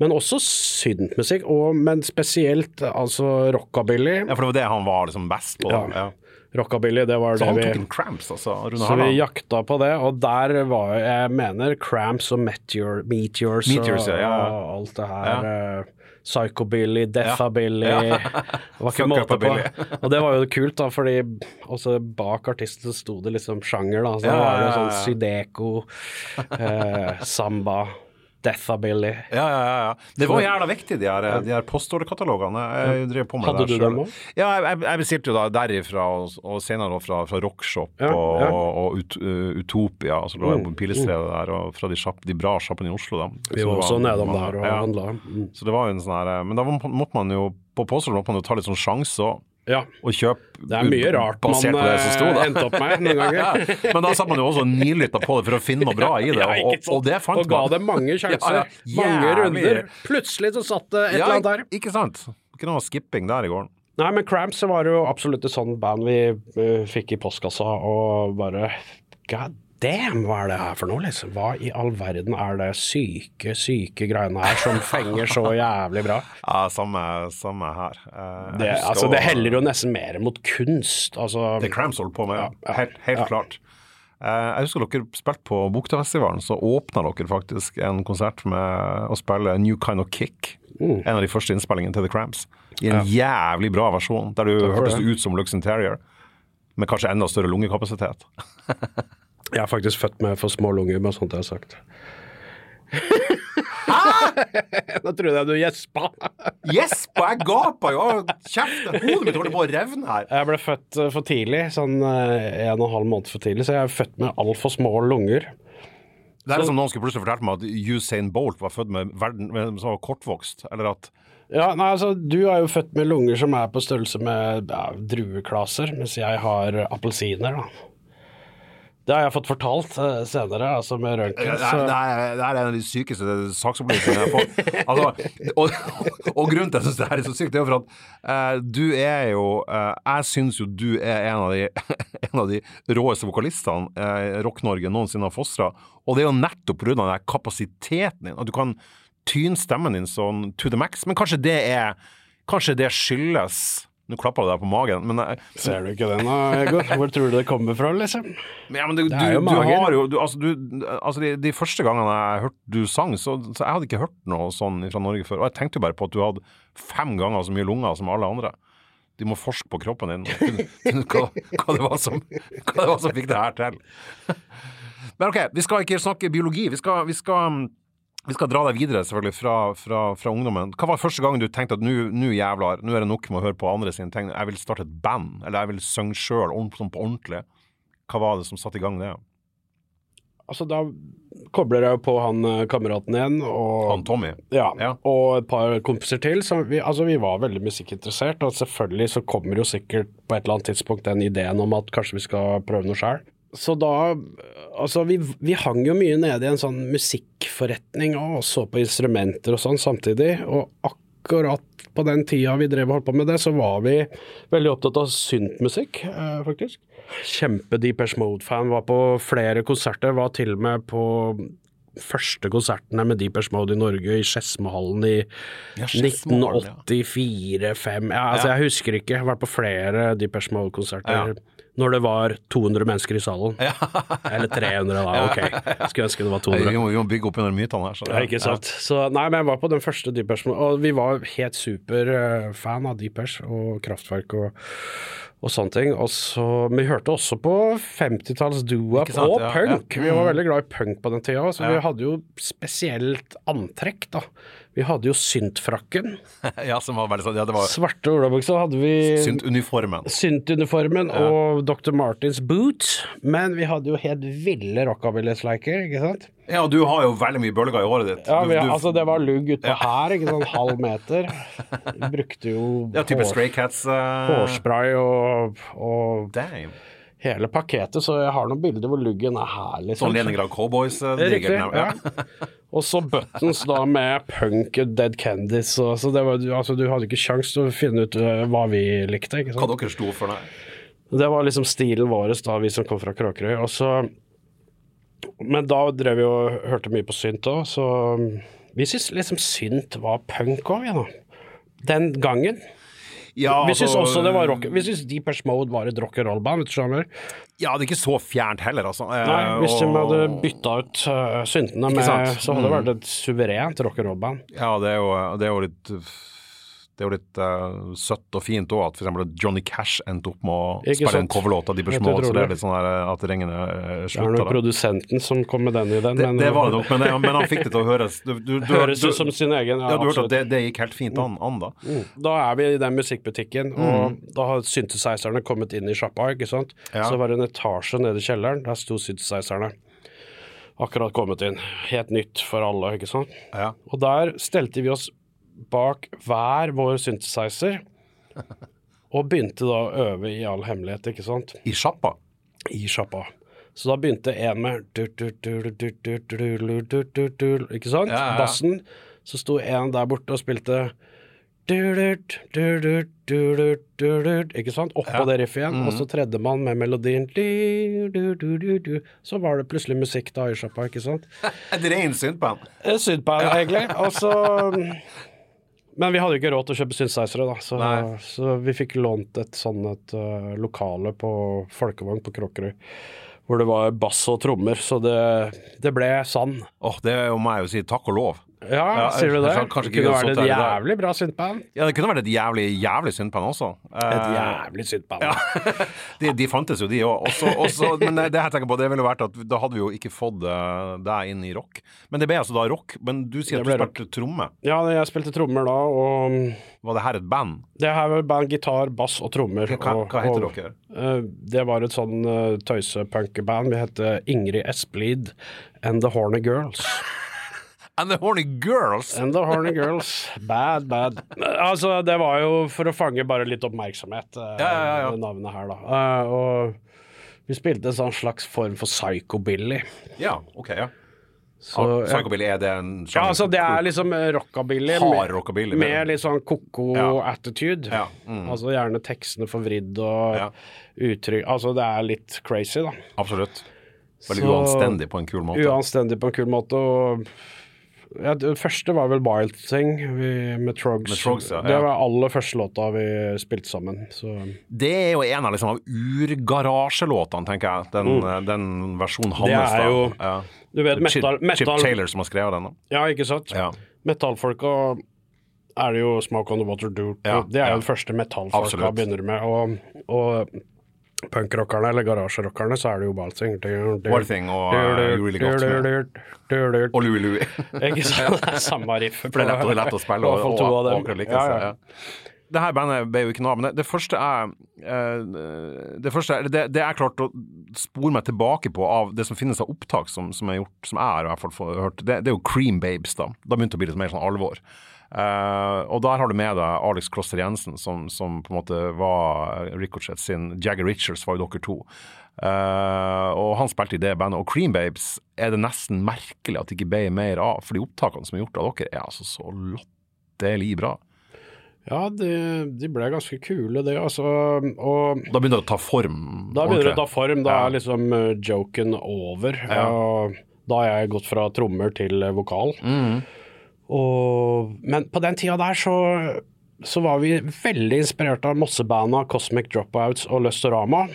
Men også syntmusikk, og, men spesielt altså rockabilly. Ja, for det var det han var liksom best på. Ja. Ja. Rockabilly, det var Så han det tok vi en cramps, altså, Rune Så vi jakta på det, og der var jeg mener Cramps og Meteor, Meteors, Meteors, og, ja. og alt det her. Ja. Psychobilly, Deathabilly Ja. Det var ikke [laughs] måte på. Og det var jo kult, da, fordi også bak artisten sto det liksom sjanger, da. Så Ja, var det ja, ja, sånn Sydeco, eh, samba, Deathabilly. Ja, ja, ja, ja. Det var jævla viktig, de her, de her postordrekatalogene. Jeg drev på med Hadde det du dem òg? Ja, jeg, jeg, bestilte jo da derifra, og, og senere fra, fra Rockshop Ja, og, ja. og ut, uh, Utopia. Altså lå jeg Mm, på Pilestredet der, og fra de, sjapp, de bra sjappene i Oslo, da. Vi var også nedom der og ja. handla. Mm. Så det var jo en sånn her Men da måtte man jo på postord måtte man jo ta litt sånn sjanse og, Ja. og kjøpe Det er mye rart man sto, eh, endte opp med noen ganger. [laughs] Men da satt man jo også nylytta på det for å finne noe bra i det, og, og, og det fant man. og ga det mange [laughs] sjanser. Ja, ja. Mange runder. Plutselig så satt det et Ja, eller annet der. Ikke sant? Ikke noe skipping der i går. Nei, men Cramps var jo absolutt et sånt band vi uh, fikk i postkassa, og bare God damn, hva er det her for noe, liksom? Hva i all verden er det syke, syke greiene her som [laughs] fenger så jævlig bra? Ja, samme, samme her. Eh, Det, husker altså, det heller jo nesten mer mot kunst. Altså, Det Cramps holdt på med, Ja, ja, helt, helt ja. klart. Eh, jeg husker dere spilte på Buktafestivalen, så åpna dere faktisk en konsert med å spille New Kind of Kick. Mm. En av de første innspillingene til The Cramps. I en jævlig bra versjon, der du hørtes det. ut som Lux Interior. Med kanskje enda større lungekapasitet. [laughs] jeg er faktisk født med for små lunger, bare sånt jeg har sagt. Hæ?! [laughs] Nå trodde jeg du gjespa. Gjespa! Jeg gapa jo! Kjeft! Hodet mitt holder på å revne her. Jeg ble født eh, for tidlig, sånn eh, en og en halv måned for tidlig, så jeg er født med altfor små lunger. Det er som noen skulle plutselig fortalt meg at Usain Bolt var født med verden, med, som var kortvokst. Eller at Ja, nei, altså, du er jo født med lunger som er på størrelse med ja, drueklaser, mens jeg har appelsiner, da. Det har jeg fått fortalt uh, senere, altså med røntgen. Det, er, det, er, det en av de sykeste saksopplysningene jeg har fått. [laughs] Altså, og, og, grunnen til at jeg syns det her er så sykt, det er jo for at uh, du er jo uh, Jeg syns jo du er en av de, [laughs] en av de råeste vokalistene uh, Rock-Norge noensinne har fostra. Og det er jo nettopp pga. den kapasiteten din, at du kan tyne stemmen din sånn to the max. Men kanskje det er Kanskje det skyldes nå klappa du deg på magen, men jeg, Ser du ikke den da, Egor? Hvor tror du det kommer fra, liksom? Ja, men du, det er jo magen. Du har jo du, Altså, du, altså de, de, første gangene jeg hørte du sang, så, så, jeg hadde ikke hørt noe sånn fra Norge før. Og jeg tenkte jo bare på at du hadde fem ganger så mye lunger som alle andre. De må forske på kroppen din, hva, hva, det var som, hva det var som fikk det her til. [laughs] Men ok, vi skal ikke snakke biologi. Vi skal, vi skal vi skal dra deg videre selvfølgelig fra, fra, fra ungdommen. Hva var første gang du tenkte at nå jævlar, nå er det nok med å høre på andre sine ting, jeg vil starte et band, eller jeg vil synge sjøl sånn på ordentlig. Hva var det som satte i gang det? Altså, da kobler jeg på han eh, kameraten igjen. Og, han Tommy? Ja, ja, og et par kompiser til. Vi, altså, vi var veldig musikkinteressert, og selvfølgelig så kommer jo sikkert på et eller annet tidspunkt den ideen om at kanskje vi skal prøve noe sjøl så da Altså, vi, vi, hang jo mye nede i en sånn musikkforretning og så på instrumenter og sånn samtidig. Og akkurat på den tida vi drev og holdt på med det, så var vi veldig opptatt av syntmusikk, eh, faktisk. Kjempe Deepers Mode-fan. Var på flere konserter. Var til og med på første konsertene med Deepers Mode i Norge, i Skedsmohallen i ja, 1984-5 ja, altså, ja. Jeg husker ikke. Jeg har vært på flere Deepers Mode-konserter. Ja når det var 200 mennesker i salen. Ja. Eller 300, da. Ok, skulle ønske det var 200. Vi må, vi må bygge opp under mytene her. Så, ja. ikke sant. Så, nei, men jeg var på den første Deepers, og vi var helt superfan av Deepers og Kraftverk og, og sånne ting. Og så, Vi hørte også på 50-talls doo-up og ja, punk. Vi var mm. veldig glad i punk på den tida, så vi hadde jo spesielt antrekk, da. Vi hadde jo syntfrakken. [laughs] ja, som var veldig sånn, ja, det var Svarte olabukser hadde vi. Syntuniformen. Syntuniformen ja. og Dr. Martins boots. Men vi hadde jo helt ville rockabilly-sleiker, ikke sant? Ja, og du har jo veldig mye bølger i håret ditt. Ja, vi, du, altså det var lugg utpå ja. her, ikke sånn [laughs] halv meter. Vi brukte jo Ja, type Stray Cats. Uh... Hårspray og, og Damn hele pakketet, så jeg har noen bilder hvor luggen er her. Liksom. Sånn Leningrad Cowboys? Uh, Riktig, ja. [laughs] og så buttons da med punk Dead Candies. Og, så det var, altså, du hadde ikke kjangs til å finne ut uh, hva vi likte. Ikke sant? Hva dere sto for, nei? Det var liksom stilen vår da, vi som kom fra Kråkerøy. Og så, men da drev vi og hørte mye på synt òg, så vi syntes liksom synt var punk òg, ja, Den gangen. Ja, vi syns altså, også det var rock Vi syns Deepers Mode var et rock and roll-band, vet du hva Ja, det er ikke så fjernt heller, altså. Nei, hvis de hadde bytta ut uh, syntene med, så hadde det vært et suverent rock and roll-band. Ja, det er jo, det er jo litt det er jo litt uh, søtt og fint òg at f.eks. Johnny Cash endte opp med å Ikke spille sant? en coverlåt av Deepers Mode, så det er litt sånn der, eh, at ringene slutter. Det er nok produsenten som kom med den i den. Det, men, det var det nok, men, men, han fikk det til å høres du, du, du, Høres ut som sin egen, ja. ja du hørte at det, det, gikk helt fint an, an da. Mm. Da er vi i den musikkbutikken, og mm. da har synthesizerne kommet inn i sjappa, ikke sant. Ja. Så var det en etasje nede i kjelleren, der sto synthesizerne akkurat kommet inn. Helt nytt for alle, ikke sant. Ja. Og der stelte vi oss bak hver vår synthesizer. Og begynte da å øve i all hemmelighet, ikke sant. I sjappa? I sjappa. Så da begynte en med Ikke sant? Ja, ja. Bassen. Så sto en der borte og spilte ikke sant? Oppå ja. det riffet igjen, mm. og så tredje man med melodien Så var det plutselig musikk da i sjappa, ikke sant? Et rent syntband? Syntband, egentlig. Og så men vi hadde jo ikke råd til å kjøpe synseisere da, så, så, vi fikk lånt et sånn et uh, lokale på Folkevogn på Kråkerøy. Hvor det var bass og trommer, så det, det ble sann. Åh, oh, Det må jeg jo si takk og lov. Ja, ja sier du det? det kunne vært et jævlig bra syntband. Ja, det kunne vært et jævlig jævlig syntband også. Et eh, jævlig syntband. Ja. [laughs] de, de, fantes jo, de òg. Men det jeg tenker på, det ville vært at da hadde vi jo ikke fått uh, deg inn i rock. Men det ble altså da rock. Men du sier at du spilte tromme? Ja, jeg spilte trommer da, og Var det her et band? Det her var band, gitar, bass og trommer. Hva, hva heter dere? Uh, det var et sånn uh, tøysepunkeband. Vi heter Ingrid Esplid and The Horny Girls. And the Horny Girls! And the Horny Girls. Bad, bad. Altså, det var jo for å fange bare litt oppmerksomhet, eh, Ja, ja, ja. navnet her, da. Eh, og vi spilte en sånn slags form for psychobilly. Ja, ok, ja. Så, ja. Psychobilly, er det en Ja, altså det er liksom rockabilly Hard rockabilly, med med litt sånn ko-ko Ja. attitude. Ja, mm. Altså gjerne tekstene forvridd og Ja. uttrykk Altså det er litt crazy, da. Absolutt. Veldig uanstendig på en kul måte. Uanstendig på en kul måte. Og ja, det første var vel Wild Thing med Trogs. Med Trogs, ja, Det var aller første låta vi spilte sammen. Så Det er jo en av liksom av urgarasjelåtene, tenker jeg. Den, mm. den versjonen hans. Det er jo- ja. Du vet, Chip, metal, metal Chip Taylor som har skrevet den. da. Ja, ikke sant? Ja. Metallfolka er det jo Smoke on the Water Do. Ja, det er ja. jo den første metallfolka begynner med. Og, og punkrockerne, eller garasjerockerne, så er det jo balsing. Thing og Really Got Me. Og Louie Louie. [laughs] Ikke sant? Det er samme riff. For det er lett, å spille, og, og, og, ja. Det her bandet ble jo ikke noe av, men det, det første jeg eh, Det første det, det jeg klarte å spore meg tilbake på av det som finnes av opptak som, som er gjort, som jeg har i hvert fall fått hørt, det, det er jo Cream Babes, da. Da begynte det å bli litt mer sånn alvor. Eh, og der har du med deg Alex Kloster Jensen, som, som på en måte var Ricochet sin Jagger Richards, var jo dere to. Uh, og han spilte i det bandet. Og Cream Babes er det nesten merkelig at det ikke ble mer av, for de opptakene som er gjort av dere, er altså så latterlig bra. Ja, de, de ble ganske kule, det. Altså, og Da begynner det å ta form. da begynner det å ta form. Da Ja. er liksom eh, joken over. Ja. Da har jeg gått fra trommer til vokal. Mm. Og, men på den tida der så, så var vi veldig inspirert av Mossebanda, Cosmic Dropouts og Løstorama.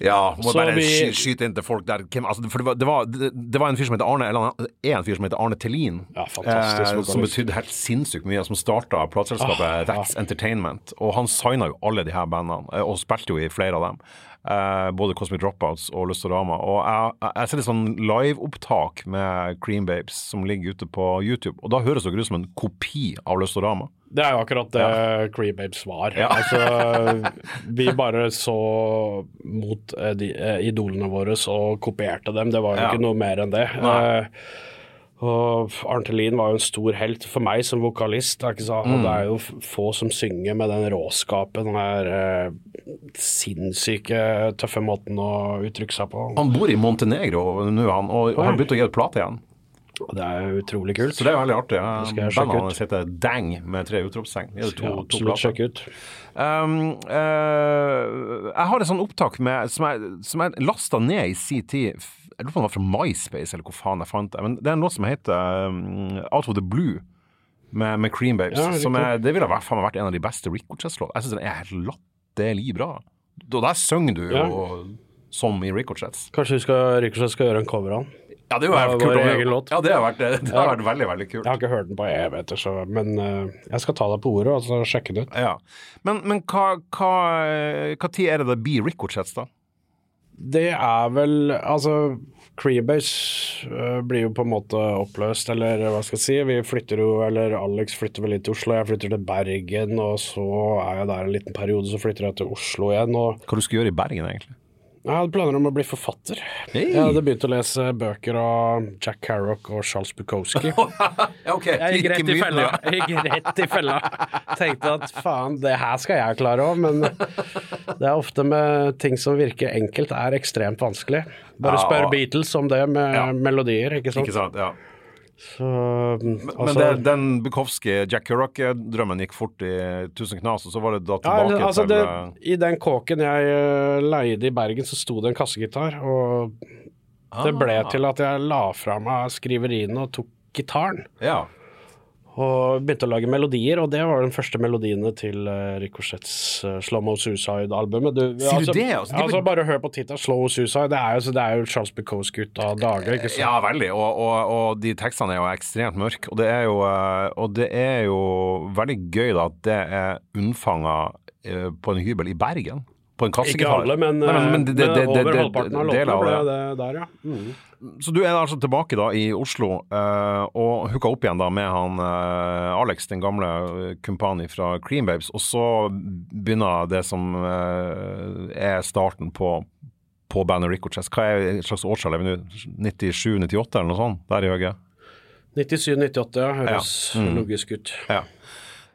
Ja, må Så bare vi- sky- skyte inn til folk der. Hvem, altså, for det var, det, var, det, det var en fyr som heter Arne Eller er en fyr som heter Arne Tellin. Ja, eh, som betydde helt sinnssykt mye. Som starta plateselskapet Ah, ja. Entertainment. Og han signa jo alle de her bandene, eh, og spilte jo i flere av dem. Eh, både Cosmic Dropouts og Lustorama. Og jeg, jeg, jeg ser et sånn liveopptak med Cream Babes som ligger ute på YouTube, og da høres det ut som en kopi av Lustorama. Det er jo akkurat det Cream Babes var. Ja. Altså, [laughs] vi bare så mot eh, de, eh, idolene våre og kopierte dem. Det var jo Ja. ikke noe mer enn det. Nei. Og Arnte Lien var jo en stor helt for meg som vokalist. Det er, Mm. og det er jo få som synger med den råskapen, den der eh, sinnssyke, tøffe måten å uttrykke seg på. Han bor i Montenegro nå, han, og har begynt å gi ut plate igjen. Og det er utrolig kult. Så det er veldig artig. Bandet hans heter Dang med tre utropstegn. Absolutt sjekke ut. Um, uh, jeg har et sånt opptak med, som jeg, som jeg lasta ned i sin tid. Jeg lurer på om det var fra MySpace, eller hvor faen jeg fant det. Men det er en låt som heter um, Out of the Blue. Med, med Cream Babes. Ja, som er, det ville vært, vært en av de beste Ricochet-låtene. Jeg syns den er helt latterlig bra. Og der synger du Ja. som i Ricochets. Kanskje vi skal, Ricochet skal gjøre en cover av den. Ja, det er jo vært egen låt. Ja, det har vært, det har vært veldig, veldig kult. Jeg har ikke hørt den på evigheter, så Men uh, jeg skal ta deg på ordet og så sjekke det ut. Ja. Men, men hva, hva, hva tid er det det blir Ricochets, da? Det er vel Altså, Creebase øh, blir jo på en måte oppløst, eller hva skal jeg si. Vi flytter jo, eller Alex flytter vel litt til Oslo, jeg flytter til Bergen, og så er jeg der en liten periode, så flytter jeg til Oslo igjen. Og Hva du skal gjøre i Bergen, egentlig? Jeg hadde planer om å bli forfatter. Hey. Jeg hadde begynt å lese bøker av Jack Carrock og Charles Bukowski. [laughs] okay. ok. Jeg gikk rett i fella. Jeg gikk rett i fella. Tenkte at faen, det her skal jeg klare òg, men det er ofte med ting som virker enkelt, er ekstremt vanskelig. Bare Ja, spør og- Beatles om det med Ja. melodier, ikke sant. Ikke sant, ja. Så, Men altså, det, den Bukowski, Jack Kerouac-drømmen gikk fort i tusen knas, og så var det da tilbake ja, altså til det, eh, I den kåken jeg eh, leide i Bergen, så sto det en kassegitar, og det ble Ah. til at jeg la fra meg skriveriene og tok gitaren. Ja. Og begynte å lage melodier, og det var den første melodiene til uh, Ricochets uh, Slow Mo Suicide-albumet. Du- Sier du altså, det, altså? De- altså, bare hør på tittelen Slow Suicide. Det er jo, så det er jo Charles Bukowski ut av dager, ikke sant? ja, veldig. Og, og, og de tekstene er jo ekstremt mørke. Og det er jo, eh, og det er jo veldig gøy da at det er unnfanga eh, på en hybel i Bergen. På en Ikke alle, men, Nei, men, men det- det- men det- over halvparten av låtene ble det der, ja. Mm. Så du er altså tilbake da i Oslo uh, og hooka opp igjen da med han uh, Alex, den gamle eh, kumpani fra Cream Babes, og så begynner det som er starten på, på bandet Ricochess. Hva er et slags årstall er vi nå? 97-98 eller noe sånt? Der i høyre? 97-98, ja. Høres Ja. Mm. logisk ut. Ja.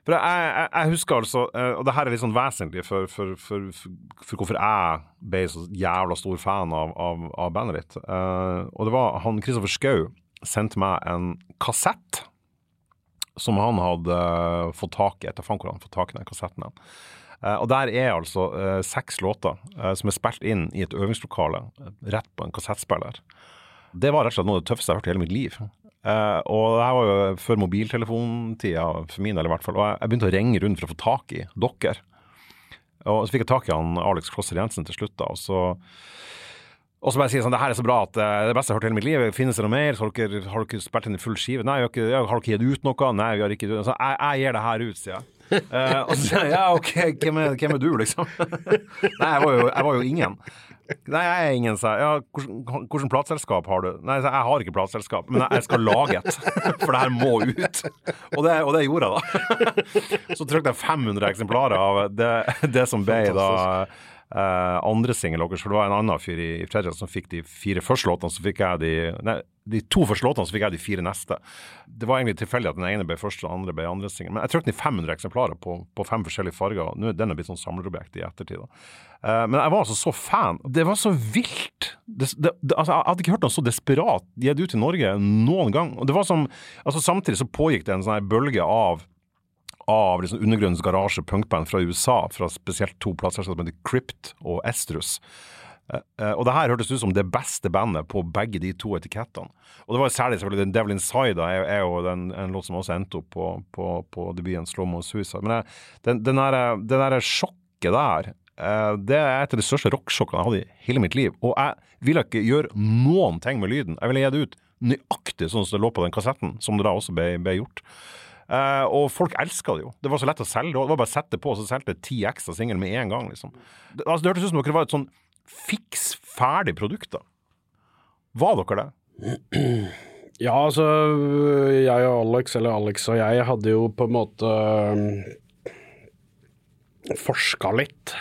For jeg, jeg, jeg husker altså, eh, og det her er litt sånn vesentlig for, for, for, for, for hvorfor jeg ble så jævla stor fan av, av, av bandet ditt. Uh, og det var han Kristoffer Schou sendte meg en kassett som han hadde eh, fått tak i. Etter faen hvor han fått tak i den kassetten. Eh, og der er altså uh, seks låter som er spilt inn i et øvingslokale, rett på en kassettspiller. Det var rett og slett noe av det tøffeste jeg har hørt i hele mitt liv. Eh, og det her var jo før mobiltelefontida, for min del i hvert fall. Og jeg, jeg begynte å ringe rundt for å få tak i dere. Og så fikk jeg tak i han Alex Klosser Jensen til slutt, da. Og så, og så bare sier sånn Det her er så bra at eh, det er det beste jeg har hørt i hele mitt liv. Finnes det noe mer? Så har, dere, har dere spilt inn i full skive? Nei, ikke, har dere gitt ut noe? Nei, vi har ikke Så jeg, jeg gir det her ut, sier jeg. Uh, og så sier jeg ja, OK, hvem er, hvem er du, liksom? [laughs] Nei, jeg var, jo, jeg var jo ingen. Nei, jeg er ingen, sa jeg. Ja, hvordan, hvordan plateselskap har du? Nei, jeg har ikke plateselskap, men jeg skal lage et. For det her må ut. Og det, og det gjorde jeg, da. [laughs] Så trykte jeg 500 eksemplarer av det, det som ble da eh, andre singel. For det var en annen fyr i, i Fredrikstad som fikk de fire første låtene, så fikk jeg de Nei, de to første låtene, så fikk jeg de fire neste. Det var egentlig tilfeldig at den ene ble første, og den andre ble andre singel. Men jeg trykte den i 500 eksemplarer på, på fem forskjellige farger. Nå er den blitt sånn samlerobjekt i ettertid. Eh, men jeg var altså så fan. Det var så vilt. Det, det, det, altså, jeg hadde ikke hørt noe så desperat gitt ut i Norge noen gang. Og det var som, altså Samtidig så pågikk det en sånn bølge av av liksom undergrunnens garasje punkband fra USA, fra spesielt to plateselskap som heter Crypt og Estrus. Eh, eh, og det her hørtes ut som det beste bandet på begge de to etikettene. Og det var særlig selvfølgelig den Devil Inside er, jo den, en låt som også endte opp på, på, på debuten Slow Mo Suicide. Men jeg, den, den der, der sjokket der, eh, det er et av de største rocksjokkene jeg hadde i hele mitt liv. Og jeg ville ikke gjøre noen ting med lyden. Jeg ville gi det ut nøyaktig sånn som det lå på den kassetten, som det da også ble, ble gjort. Eh, og folk elska det jo. Det var så lett å selge. Det var bare å sette på, så solgte ti ekstra singler med en gang. liksom. Det, altså, det hørtes ut som dere var et sånn fiks ferdig produkt. da. Var dere det? Ja, altså jeg og Alex, eller Alex og jeg, hadde jo på en måte forska litt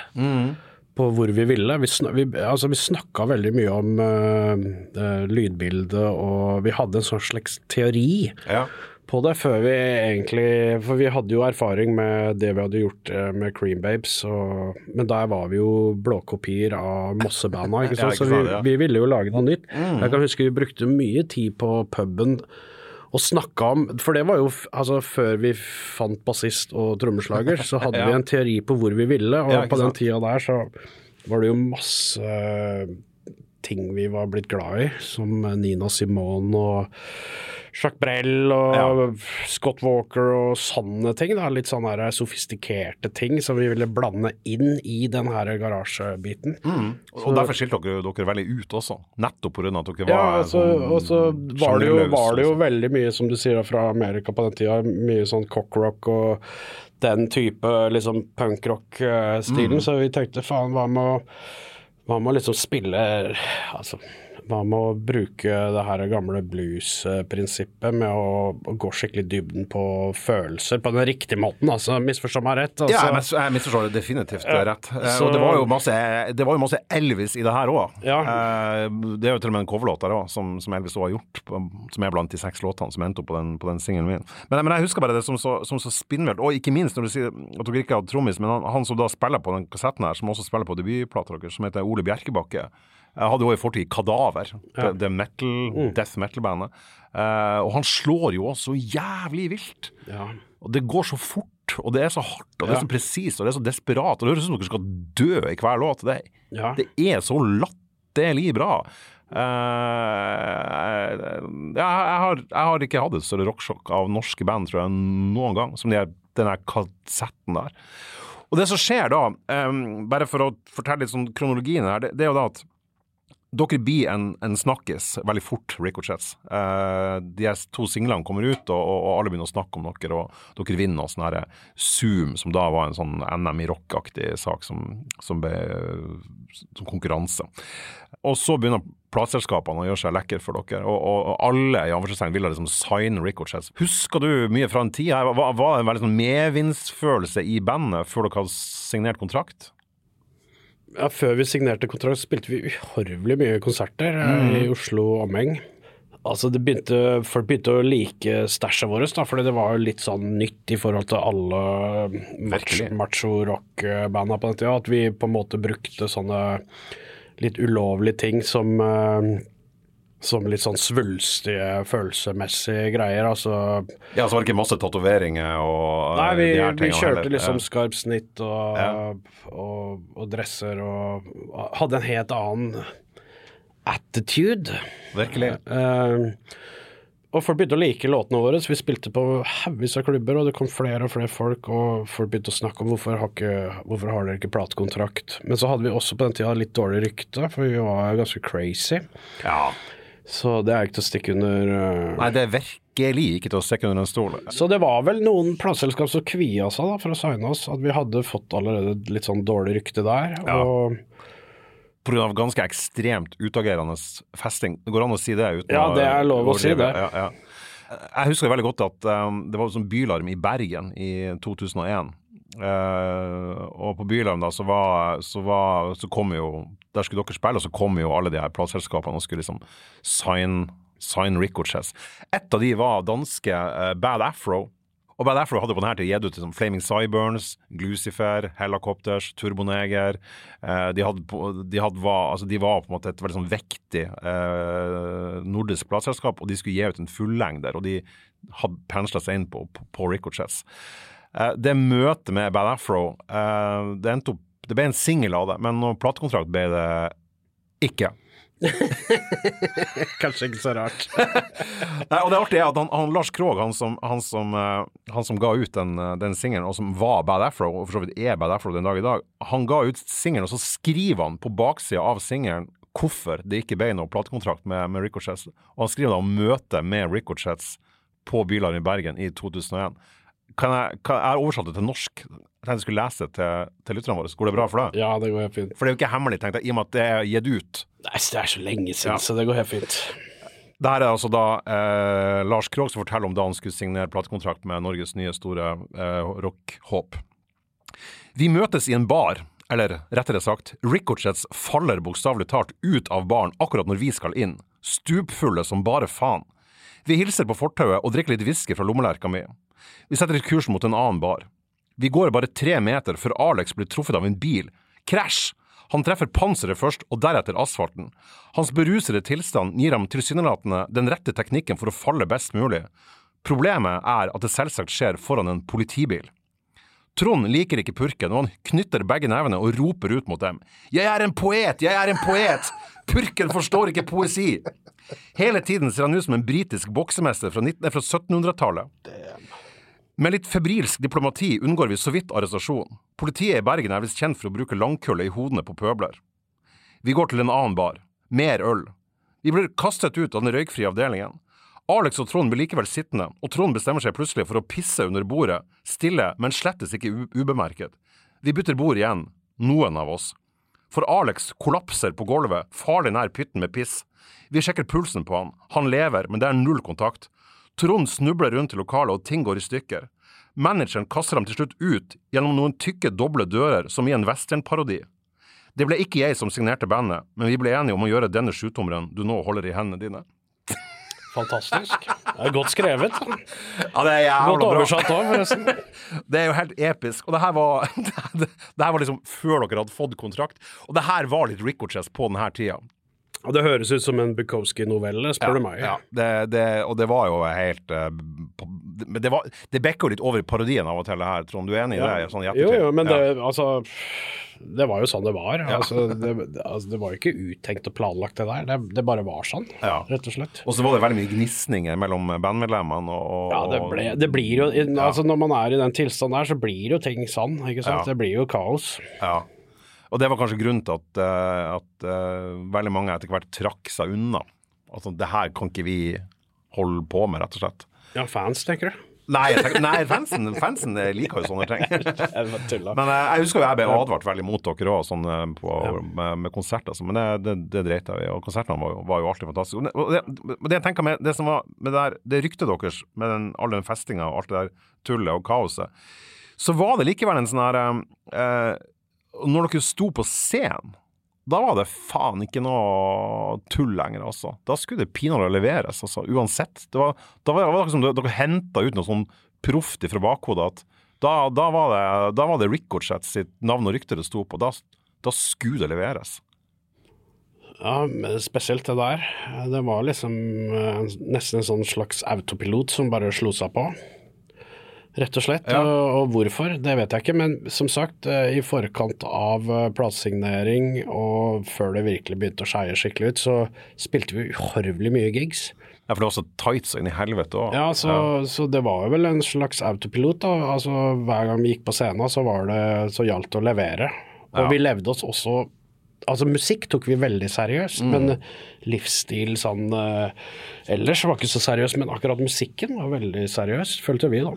på hvor vi ville. Vi, sn vi, altså, vi snakka veldig mye om uh, lydbildet, og vi hadde en sånn slags teori Ja. På det før vi egentlig For vi hadde jo erfaring med det vi hadde gjort eh, med Cream Babes, og, men der var vi jo blåkopier av Mossebanda, ikke [laughs] sant. Så vi. Mm. vi ville jo lage noe nytt. Jeg kan huske vi brukte mye tid på puben og snakka om For det var jo altså før vi fant bassist og trommeslager, så hadde [laughs] Ja. vi en teori på hvor vi ville, og Ja, på den tida der så var det jo masse ting vi var blitt glad i, som Nina Simone og Jacques Brel og Ja. Scott Walker og sånne ting. Da. Litt sånne her sofistikerte ting som vi ville blande inn i den her garasjebiten. Og derfor skilte dere dere veldig ut også. Nettopp pga. at dere Ja, var altså, sånn og så var det, jo, var det jo liksom. veldig mye, som du sier, fra Amerika på den tida. Mye sånn cockrock og den type liksom punkrock-stilen. Så vi tenkte faen, hva med å hva med å liksom spille Altså, hva med å bruke det her gamle blues-prinsippet med å, gå skikkelig dybden på følelser på den riktige måten, altså. Misforstå meg rett. Altså. Ja, jeg mis- jeg misforstår det definitivt rett. Eh, så- Og det var jo masse, det var jo masse Elvis i det her òg. Ja. Det er jo til og med en coverlåt der òg, som, som Elvis også har gjort, som er blant de seks låtene som endte opp på den, på den singelen min. Men, men jeg husker bare det som så, som så spinnvilt, og ikke minst når du sier at dere ikke hadde trommis, men han, han som da spiller på den kassetten her, som også spiller på debutplata deres, som heter Ole Bjerkebakke. Jeg hadde jo i fortid Kadaver, det, det metal, death metal-bandet. Uh, og han slår jo også så jævlig vilt. Ja. Og det går så fort, og det er så hardt, og det er så presist, og det er så desperat. Og det høres ut som dere skal dø i hver låt. Det, Ja. det er så latterlig bra. Uh, jeg, jeg, har, jeg har ikke hatt et større rocksjokk av norske band, tror jeg, noen gang, som de her, den der kassetten der. Og det som skjer da, um, bare for å fortelle litt sånn kronologien her, det, det er jo da at dere blir en, en snakkis veldig fort, Ricochets. Eh, de to singlene kommer ut, og, og, og alle begynner å snakke om dere, og dere vinner noe sånn her Zoom, som da var en sånn NM i rock-aktig sak som, som ble som konkurranse. Og så begynner plateselskapene å gjøre seg lekre for dere, og, og, og alle i anførselstegn ville liksom signe Ricochets. Husker du mye fra en tid her? Var, var det en veldig sånn medvindsfølelse i bandet før dere hadde signert kontrakt? Ja, før vi signerte kontrakt, spilte vi uhorvelig mye konserter eh, Mm. i Oslo og omheng. Altså, det begynte, Folk begynte å like stæsjet vårt, da, fordi det var jo litt sånn nytt i forhold til alle macho-rock-banda på den tida. At vi på en måte brukte sånne litt ulovlige ting som eh, som litt sånn svulstige, følelsesmessige greier. Altså Ja, så var det ikke masse tatoveringer og Nei, vi, de her vi kjørte liksom skarpt snitt og, Ja. og, og dresser og hadde en helt annen attitude. Virkelig. Uh, og folk begynte å like låtene våre, så vi spilte på haugevis av klubber, og det kom flere og flere folk, og folk begynte å snakke om hvorfor har, ikke, hvorfor har dere ikke platekontrakt. Men så hadde vi også på den tida litt dårlig rykte, for vi var ganske crazy. Ja. Så det er ikke til å stikke under uh... Nei, det er virkelig ikke til å stikke under en stol. Så det var vel noen plateselskap som kvia seg da for å signe oss, at vi hadde fått allerede litt sånn dårlig rykte der. Ja. Og av ganske ekstremt utagerende festing. Det går an å si det uten Ja, det er lov å si det. Ja, ja. Jeg husker veldig godt at um, det var sånn bylarm i Bergen i 2001. Eh, og på Bylarm da, så, var, så, var, så kom jo Der skulle dere spille, og så kom jo alle de her plateselskapene og skulle liksom sign, sign Ricochets. Et av de var danske uh, Bad Afro. Og Bad Afro hadde på denne tida gitt ut liksom Flaming Cyburns, Glucifer, Helicopters, Turboneger. Eh, de, hadde, de, hadde, var, altså de var på en måte et veldig sånn vektig eh, nordisk plateselskap, og de skulle gi ut en fullengder, og de hadde pensla seg inn på, på, på Ricochets. Eh, det møtet med Bad Afro, eh, det endte opp Det ble en singel av det, men noen platekontrakt ble det ikke. [laughs] kanskje ikke så rart. [laughs] Nei, og det artige er at han, han Lars Krogh, han som, han som, eh, han som ga ut den, den singelen, og som var Bad Afro, og for så vidt er Bad Afro den dag i dag, han ga ut singelen, og så skriver han på baksida av singelen hvorfor det ikke ble noe platekontrakt med, med Ricochets. Og han skriver da om møtet med Ricochets på Bylarm i Bergen i 2001. Kan jeg, kan, jeg har oversatt det til norsk. Jeg tenkte jeg skulle lese det til, til lytterne våre. Går det bra for deg? Ja, det går helt fint. For det er jo ikke hemmelig, tenkte jeg, i og med at det er gitt ut. Nei, det er så lenge siden, Ja. så det går helt fint. Det her er altså da eh, Lars Krogh som forteller om da han skulle signere platekontrakt med Norges nye store eh, rockhåp. Vi møtes i en bar, eller rettere sagt, Ricochets faller bokstavelig talt ut av baren akkurat når vi skal inn, stupfulle som bare faen. Vi hilser på fortauet og drikker litt whisky fra lommelerka mi. Vi setter et kurs mot en annen bar. Vi går bare tre meter før Alex blir truffet av en bil. Krasj! Han treffer panseret først, og deretter asfalten. Hans berusede tilstand gir ham tilsynelatende den rette teknikken for å falle best mulig. Problemet er at det selvsagt skjer foran en politibil. Trond liker ikke purken, og han knytter begge nevene og roper ut mot dem. Jeg er en poet! Jeg er en poet! Purken forstår ikke poesi! Hele tiden ser han ut som en britisk boksemester fra, 19 fra 1700-tallet. Med litt febrilsk diplomati unngår vi så vidt arrestasjon. Politiet i Bergen er visst kjent for å bruke langkølle i hodene på pøbler. Vi går til en annen bar. Mer øl. Vi blir kastet ut av den røykfrie avdelingen. Alex og Trond blir likevel sittende, og Trond bestemmer seg plutselig for å pisse under bordet, stille, men slettes ikke ubemerket. Vi bytter bord igjen, noen av oss. For Alex kollapser på gulvet, farlig nær pytten med piss. Vi sjekker pulsen på han, han lever, men det er null kontakt. Trond snubler rundt i lokalet, og ting går i stykker. Manageren kaster ham til slutt ut gjennom noen tykke, doble dører, som i en westernparodi. Det ble ikke jeg som signerte bandet, men vi ble enige om å gjøre denne sjutommeren du nå holder i hendene dine. [laughs] Fantastisk. Det er godt skrevet. Ja, det er Godt oversatt òg, forresten. [laughs] Det er jo helt episk. Og det her var, [laughs] det her var liksom før dere hadde fått kontrakt. Og det her var litt Ricochets på denne tida. Og det høres ut som en Bukowski-novelle, spør du meg. Ja, det, det, og det var jo helt eh, Men det, var, det bekker litt over i parodien av og til, det her, Trond. Du er enig i det? Sånn jo, jo, men det, altså Det var jo sånn det var. Altså, det, altså, det var jo ikke uttenkt og planlagt, det der. Det, bare var sånn, Ja. rett og slett. Og så var det veldig mye gnisninger mellom bandmedlemmene. Og, og, Ja, det, ble, det blir jo altså Når man er i den tilstanden der, så blir jo ting sånn, ikke sant. Ja. Det blir jo kaos. Ja. Og det var kanskje grunnen til at, eh, at eh, veldig mange etter hvert trakk seg unna. Altså, det her kan ikke vi holde på med, rett og slett. Ja, fans, tenker du? Nei, tenker, nei fansen, fansen liker jo sånne ting. [laughs] Men eh, jeg husker jo jeg ble advart veldig mot dere òg, sånn, eh, på- med, med konserter. altså. Men det, det, det dreit jeg i, og konsertene var var jo alltid fantastiske. Og det, og det, jeg tenker med, det som var med det, der, det ryktet deres, med den, all den festinga og alt det der tullet og kaoset, så var det likevel en sånn her eh, Når dere sto på scenen da var det faen ikke noe tull lenger, altså. Da skulle det pinadø leveres, altså. Uansett. Det var, da var det som dere henta ut noe sånn proft fra bakhodet at da, da, var det, da var det Ricochet sitt navn og rykte det sto på. Da, da skulle det leveres. Ja, spesielt det der. Det var liksom eh, nesten en sånn slags autopilot som bare slo seg på rett og slett. Ja. Og, hvorfor, det vet jeg ikke. Men som sagt, eh, i forkant av eh, platesignering og før det virkelig begynte å skeie skikkelig ut, så spilte vi uhorvelig mye gigs. Ja, For det var så tight så inn i helvete òg. Ja, så, ja. så, det var vel en slags autopilot. da. Altså Hver gang vi gikk på scenen, så, var det, så gjaldt å levere. Og ja. vi levde oss også Altså Musikk tok vi veldig seriøst, mm. men livsstil sånn uh, ellers var ikke så seriøs. Men akkurat musikken var veldig seriøs, følte vi, da.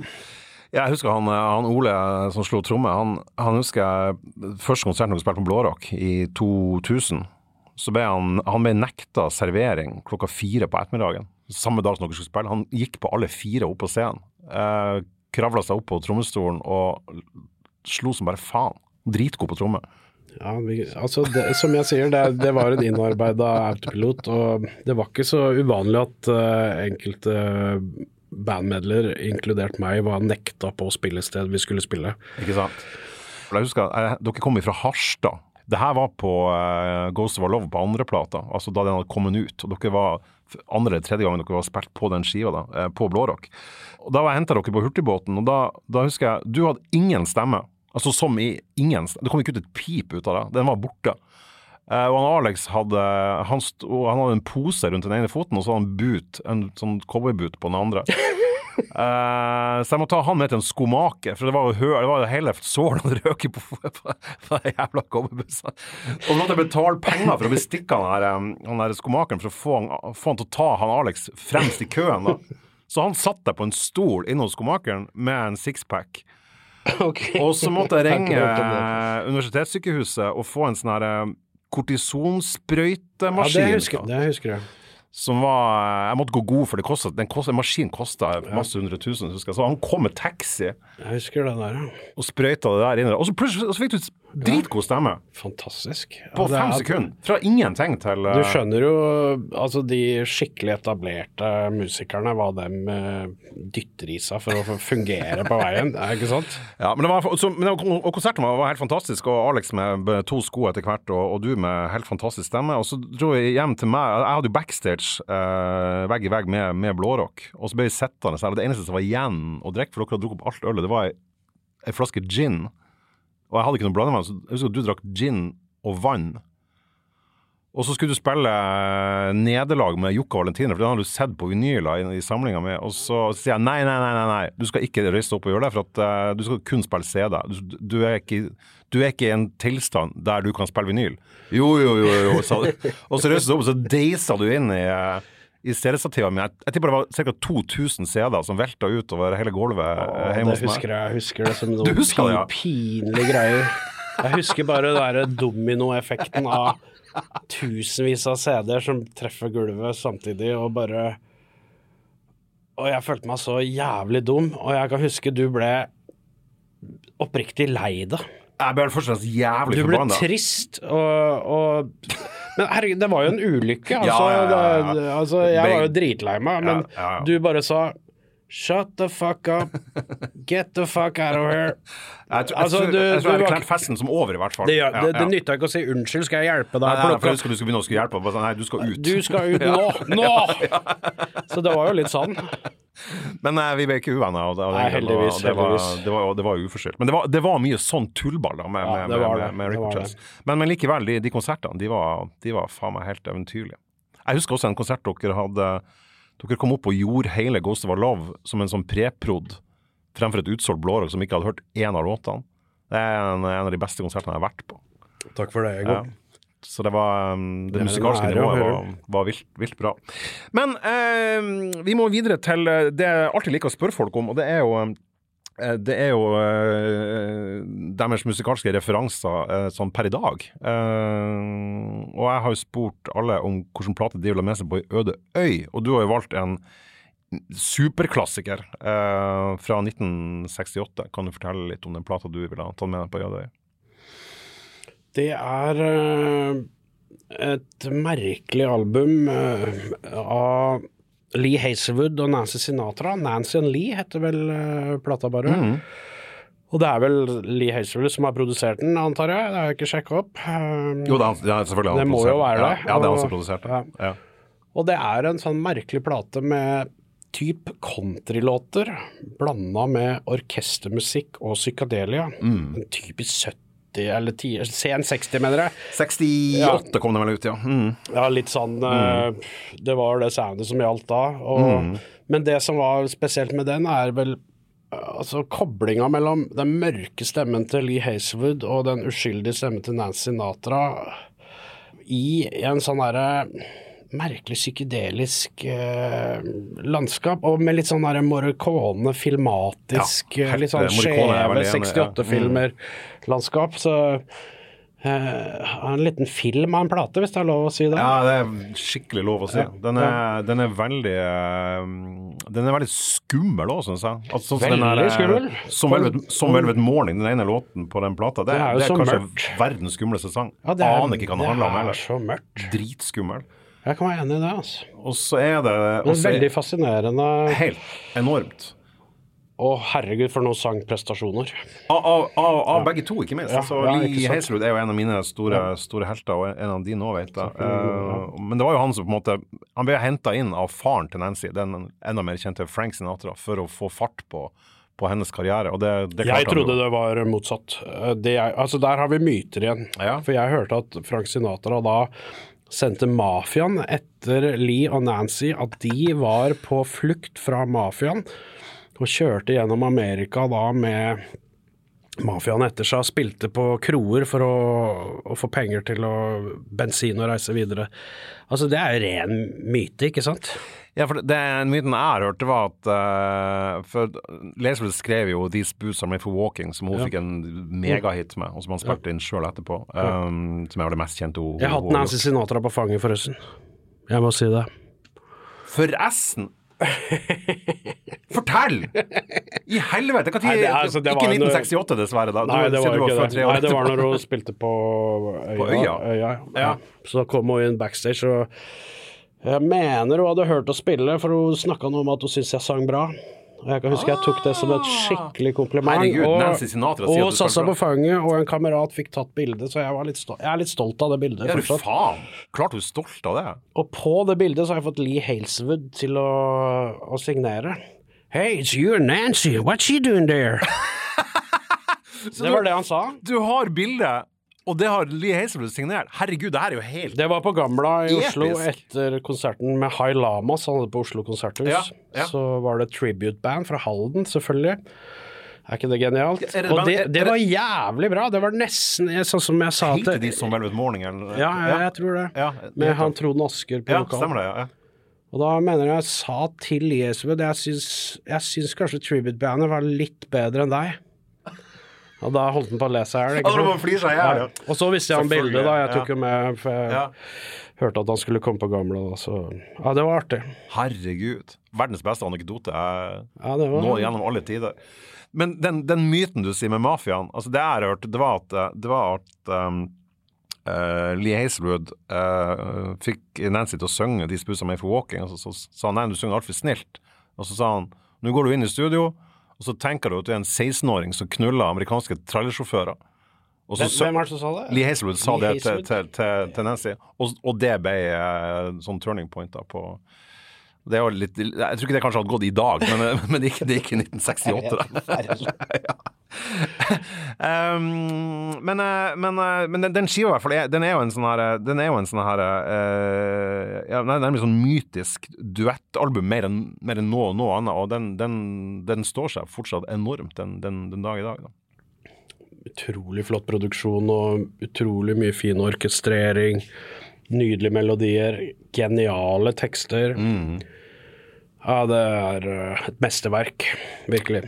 Jeg husker han, han Ole som slo tromme. Han, han, husker første konserten dere spilte på Blårock i 2000. Så ble han, han ble nekta servering klokka fire på ettermiddagen. Samme dag som dere skulle spille. Han gikk på alle fire opp på scenen. Eh, Kravla seg opp på trommestolen og slo som bare faen. Dritgod på tromme. Ja, altså det, Som jeg sier, det, det var en innarbeida autopilot. Og det var ikke så uvanlig at uh, enkelte bandmedler, inkludert meg, var nekta på spillested vi skulle spille. Ikke sant. Jeg husker, jeg, Dere kom fra Harstad. Det her var på uh, Ghost of Our Love på andreplata, altså da den hadde kommet ut. og dere var andre eller tredje gangen dere var spilt på den skiva, da, uh, på Blårock. Og Da henta dere på hurtigbåten, og da, da, husker jeg du hadde ingen stemme. Altså som i ingen stemme. Det kom ikke ut et pip ut av deg. Den var borte. Uh, og han Alex hadde han, han, hadde en pose rundt den ene foten, og så hadde han boot, en sånn cowboyboot på den andre. Uh, [laughs] så jeg må ta han med til en skomaker, for det var jo, hø det var jo hele sålen han røk på, på, på den jævla cowboybussen. Og så måtte jeg betale penger for å bestikke han der, han der skomakeren for å få han, få han, til å ta han Alex fremst i køen. da. Så han satt der på en stol inne hos skomakeren med en sixpack. Okay. Og så måtte jeg ringe universitetssykehuset og få en sånn herre kortisonsprøytemaskin. Ja, det husker, det husker jeg som var Jeg måtte gå god for det kostet, den kostet, maskinen kosta masse hundre tusen. Så han kom med taxi Jeg husker det der, ja. og sprøyta det der inn. Og så plutselig så fikk du dritgod stemme. Fantastisk. På ja, fem sekunder. Fra ingenting til uh... Du skjønner jo altså de skikkelig etablerte musikerne hva de uh, dytter i seg for å fungere på veien, ikke sant? [laughs] Ja, men det var, så, men, og konserten var, var, helt fantastisk, og Alex med to sko etter hvert, og, og, du med helt fantastisk stemme. Og så dro jeg hjem til meg, jeg hadde jo backstage uh, vegg i vegg med, med blårock. Og så ble vi sittende der. Det eneste som var igjen å drikke, for dere hadde drukket opp alt ølet, det var ei, ei flaske gin. Og jeg hadde ikke noe blandevann, så jeg husker at du drakk gin og vann. Og så skulle du spille eh, nederlag med Jokke Valentiner, for den hadde du sett på vinyler i, i samlinga mi. Og så sier jeg nei, nei, nei, nei, nei, du skal ikke reise opp og gjøre det, for at uh, du skal kun spille CD. Du, du, er ikke, du, er ikke, i en tilstand der du kan spille vinyl. Jo, jo, jo, jo. sa [laughs] du. og så reiser du opp, og så deiser du inn i uh, i seriestativet mitt. Jeg, jeg tipper det var ca. 2000 CD-er som velta utover hele gulvet Åh, hjemme hos meg. Husker jeg, jeg husker det som [laughs] noen pin, ja. pinlige greier. Jeg husker bare den derre dominoeffekten av tusenvis av CD-er som treffer gulvet samtidig, og bare Og jeg følte meg så jævlig dum, og jeg kan huske du ble oppriktig lei deg. Jeg ble først og fremst jævlig forbanna. Du ble trist, og, og Men herregud, det var jo en ulykke. Altså, ja, ja, ja, det, altså jeg var jo dritlei meg, men du bare sa Shut the fuck up. Get the fuck out of here. [laughs] Jeg, tror, altså, du, jeg tror jeg hadde festen som over, i hvert fall. Det, ja, det, det nytta ikke å si 'unnskyld, skal jeg hjelpe deg'? Nei, nei, for jeg husker du skulle begynne å hjelpe. Nei, du skal ut. Du skal ut nå! [laughs] Nå! Så det var jo litt sånn. [laughs] Men nei, vi ble ikke uvenner. Og, nei, heldigvis. Det var, det var, det var uforskyldt. Men det var, det var, mye sånn tullball da, med, ja, med, med, med Rick Chess. Men, men, likevel, de, de konsertene, de var, de var faen meg helt eventyrlige. Jeg husker også en konsert dere hadde dere kom opp og gjorde hele Ghost of a Love som en sånn preprod fremfor et utsolgt blårock som ikke hadde hørt én av låtene. Det er en, en, av de beste konsertene jeg har vært på. Takk for det, Ego. Ja. Så det var um, Det, det musikalske nivået var, var vilt, vilt, bra. Men eh, vi må videre til eh, det jeg alltid liker å spørre folk om, og det er jo um, det er jo uh, deres musikalske referanser uh, sånn per i dag. Og jeg har jo spurt alle om hvilken plate de vil ha med seg på ei øde øy, og du har jo valgt en superklassiker fra 1968. Kan du fortelle litt om den plata du vil ha tatt med deg på ei øde øy? Det er et merkelig album eh, av Lee Hazelwood og Nancy Sinatra. Nancy and Lee heter vel uh, plata bare. Og det er vel Lee Hazelwood som har produsert den, antar jeg. Det har jeg ikke sjekka opp. Um, Jo, det er, selvfølgelig han Det må jo være det. Ja, ja, det er han som produserte. ja. Og det er en sånn merkelig plate med typ countrylåter blanda med orkestermusikk og psykadelia. Mm. En typisk 70- eller 10, sen 60, mener jeg. 68 kom det vel ut, ja. Mm. Ja, litt sånn mm. Det var det soundet som gjaldt da. Og, Men det som var spesielt med den, er vel eh, altså koblinga mellom den mørke stemmen til Lee Hazelwood og den uskyldige stemmen til Nancy Natra i en sånn derre merkelig psykedelisk eh, landskap, og med litt sånn Morricone, filmatisk, Ja, eh, litt sånn eh, er skjeve veldig enig, ja. 68-filmer-landskap. Så eh, en liten film av en plate, hvis det er lov å si det. Ja, det er skikkelig lov å si. Den er, den er veldig Den er veldig skummel òg, syns jeg. Altså, Veldig eh, skummel. Som Velvet, som Velvet Morning, den ene låten på den plata. Det, Det er det er kanskje mørkt. verdens skumleste sang. Ja, er- Aner ikke hva den handler om heller. er. Dritskummel. Jeg kan være enig i det. altså. Og så er det Men veldig fascinerende. helt enormt. Å, herregud, for noen sangprestasjoner. Av, av, av, av begge to, ikke minst. Ja, altså, ja, Lee. Hazelwood er jo en av mine store, store helter, og en av dine òg, vet jeg. Eh, men det var jo han som på en måte Han ble henta inn av faren til Nancy, den enda mer kjente Frank Sinatra, for å få fart på, på hennes karriere. Og det, det Jeg trodde det var motsatt. Eh, Det er, altså Der har vi myter igjen. Ja. For jeg hørte at Frank Sinatra da sendte mafiaen etter Lee og Nancy, at de var på flukt fra mafiaen og kjørte gjennom Amerika da med mafiaen etter seg spilte på kroer for å, å få penger til å bensin og reise videre. Altså Det er jo ren myte, ikke sant? Ja, for det, det myten jeg har hørt, det var at uh, For Laserwood skrev jo 'These Boots Are Made For Walking', som hun fikk en megahit med, og som han spilte inn sjøl etterpå. Um, som er var det mest kjente hun Jeg har hatt Nancy Sinatra på fanget, forresten. Jeg må si det. Forresten! [laughs] Fortell! I helvete! Hva tid? Nei, det altså, det ikke var en- 1968, dessverre. da. Nei, det var ikke det. Nei, det var når hun spilte på Øya. På Øya? ja. Ja. Så kom hun inn backstage, og jeg mener hun hadde hørt å spille, for hun snakka noe om at hun syntes jeg sang bra. Og jeg kan huske jeg tok det som et skikkelig kompliment. Herregud, Nancy Sinatra sier og at du satte spilte på fanget, og en kamerat fikk tatt bilde, så jeg, var litt stolt. jeg er litt stolt av det bildet. Ja, du faen! Klart du er stolt av det. Og på det bildet så har jeg fått Lee Haleswood til å, å signere. Hey, it's you and Nancy. What's she doing there? [laughs] det var det han sa. Du har bildet, og det har Lee Hazelwood signert. Herregud, det her er jo helt Det var på Gamla i Episk. Oslo etter konserten med High Lamas, han hadde på Oslo konserthus. Ja, ja. Så var det tribute-band fra Halden, selvfølgelig. Er ikke det genialt? Er det Og det, det det- var jævlig bra. Det var nesten sånn som jeg sa til de som Velvet Morning, eller? Ja, jeg, jeg tror det. Ja, Med han Trond Asker på Ja, vokal. stemmer det. Ja. ja. Og da mener jeg jeg sa til Jesved jeg syns, jeg syns kanskje tribute-bandet var litt bedre enn deg. Og da holdt han på å le seg i hjel. Og så visste jeg om bildet, da. Jeg tok jo med, for jeg Ja. hørte at han skulle komme på Gamla, da, så Ja, det var artig. Herregud. Verdens beste anekdote jeg Ja, det var nå gjennom alle tider. Men den, den myten du sier med mafiaen, altså det jeg hørte, hørt, det var at, det var at um, uh, Lee Hazelwood uh, fikk Nancy til å synge de spusene med for walking, og så, så sa han nei, du synger altfor snilt. Og så sa han nå går du inn i studio, og så tenker du at du er en 16-åring som knuller amerikanske trailersjåfører. Og så, Hvem er det som sa det? Lee Hazelwood sa Lee det til, til, til, til Nancy, og, og det ble uh, sånn turning point da på det er litt, Jeg tror ikke det kanskje hadde gått i dag, men, [laughs] men det gikk det gikk i 1968. da. [laughs] um, [laughs] men, eh, men, eh, men den, den skiva i hvert fall, den er jo en sånn her eh, Den er jo en sånn her uh, ja, Nærmest sånn mytisk duettalbum mer enn mer enn noe, noe annet, og den, den, den står seg fortsatt enormt den, dag i dag. da. Utrolig flott produksjon og utrolig mye fin orkestrering. Nydelige melodier, geniale tekster. Mm. Ja, det er et mesterverk, virkelig.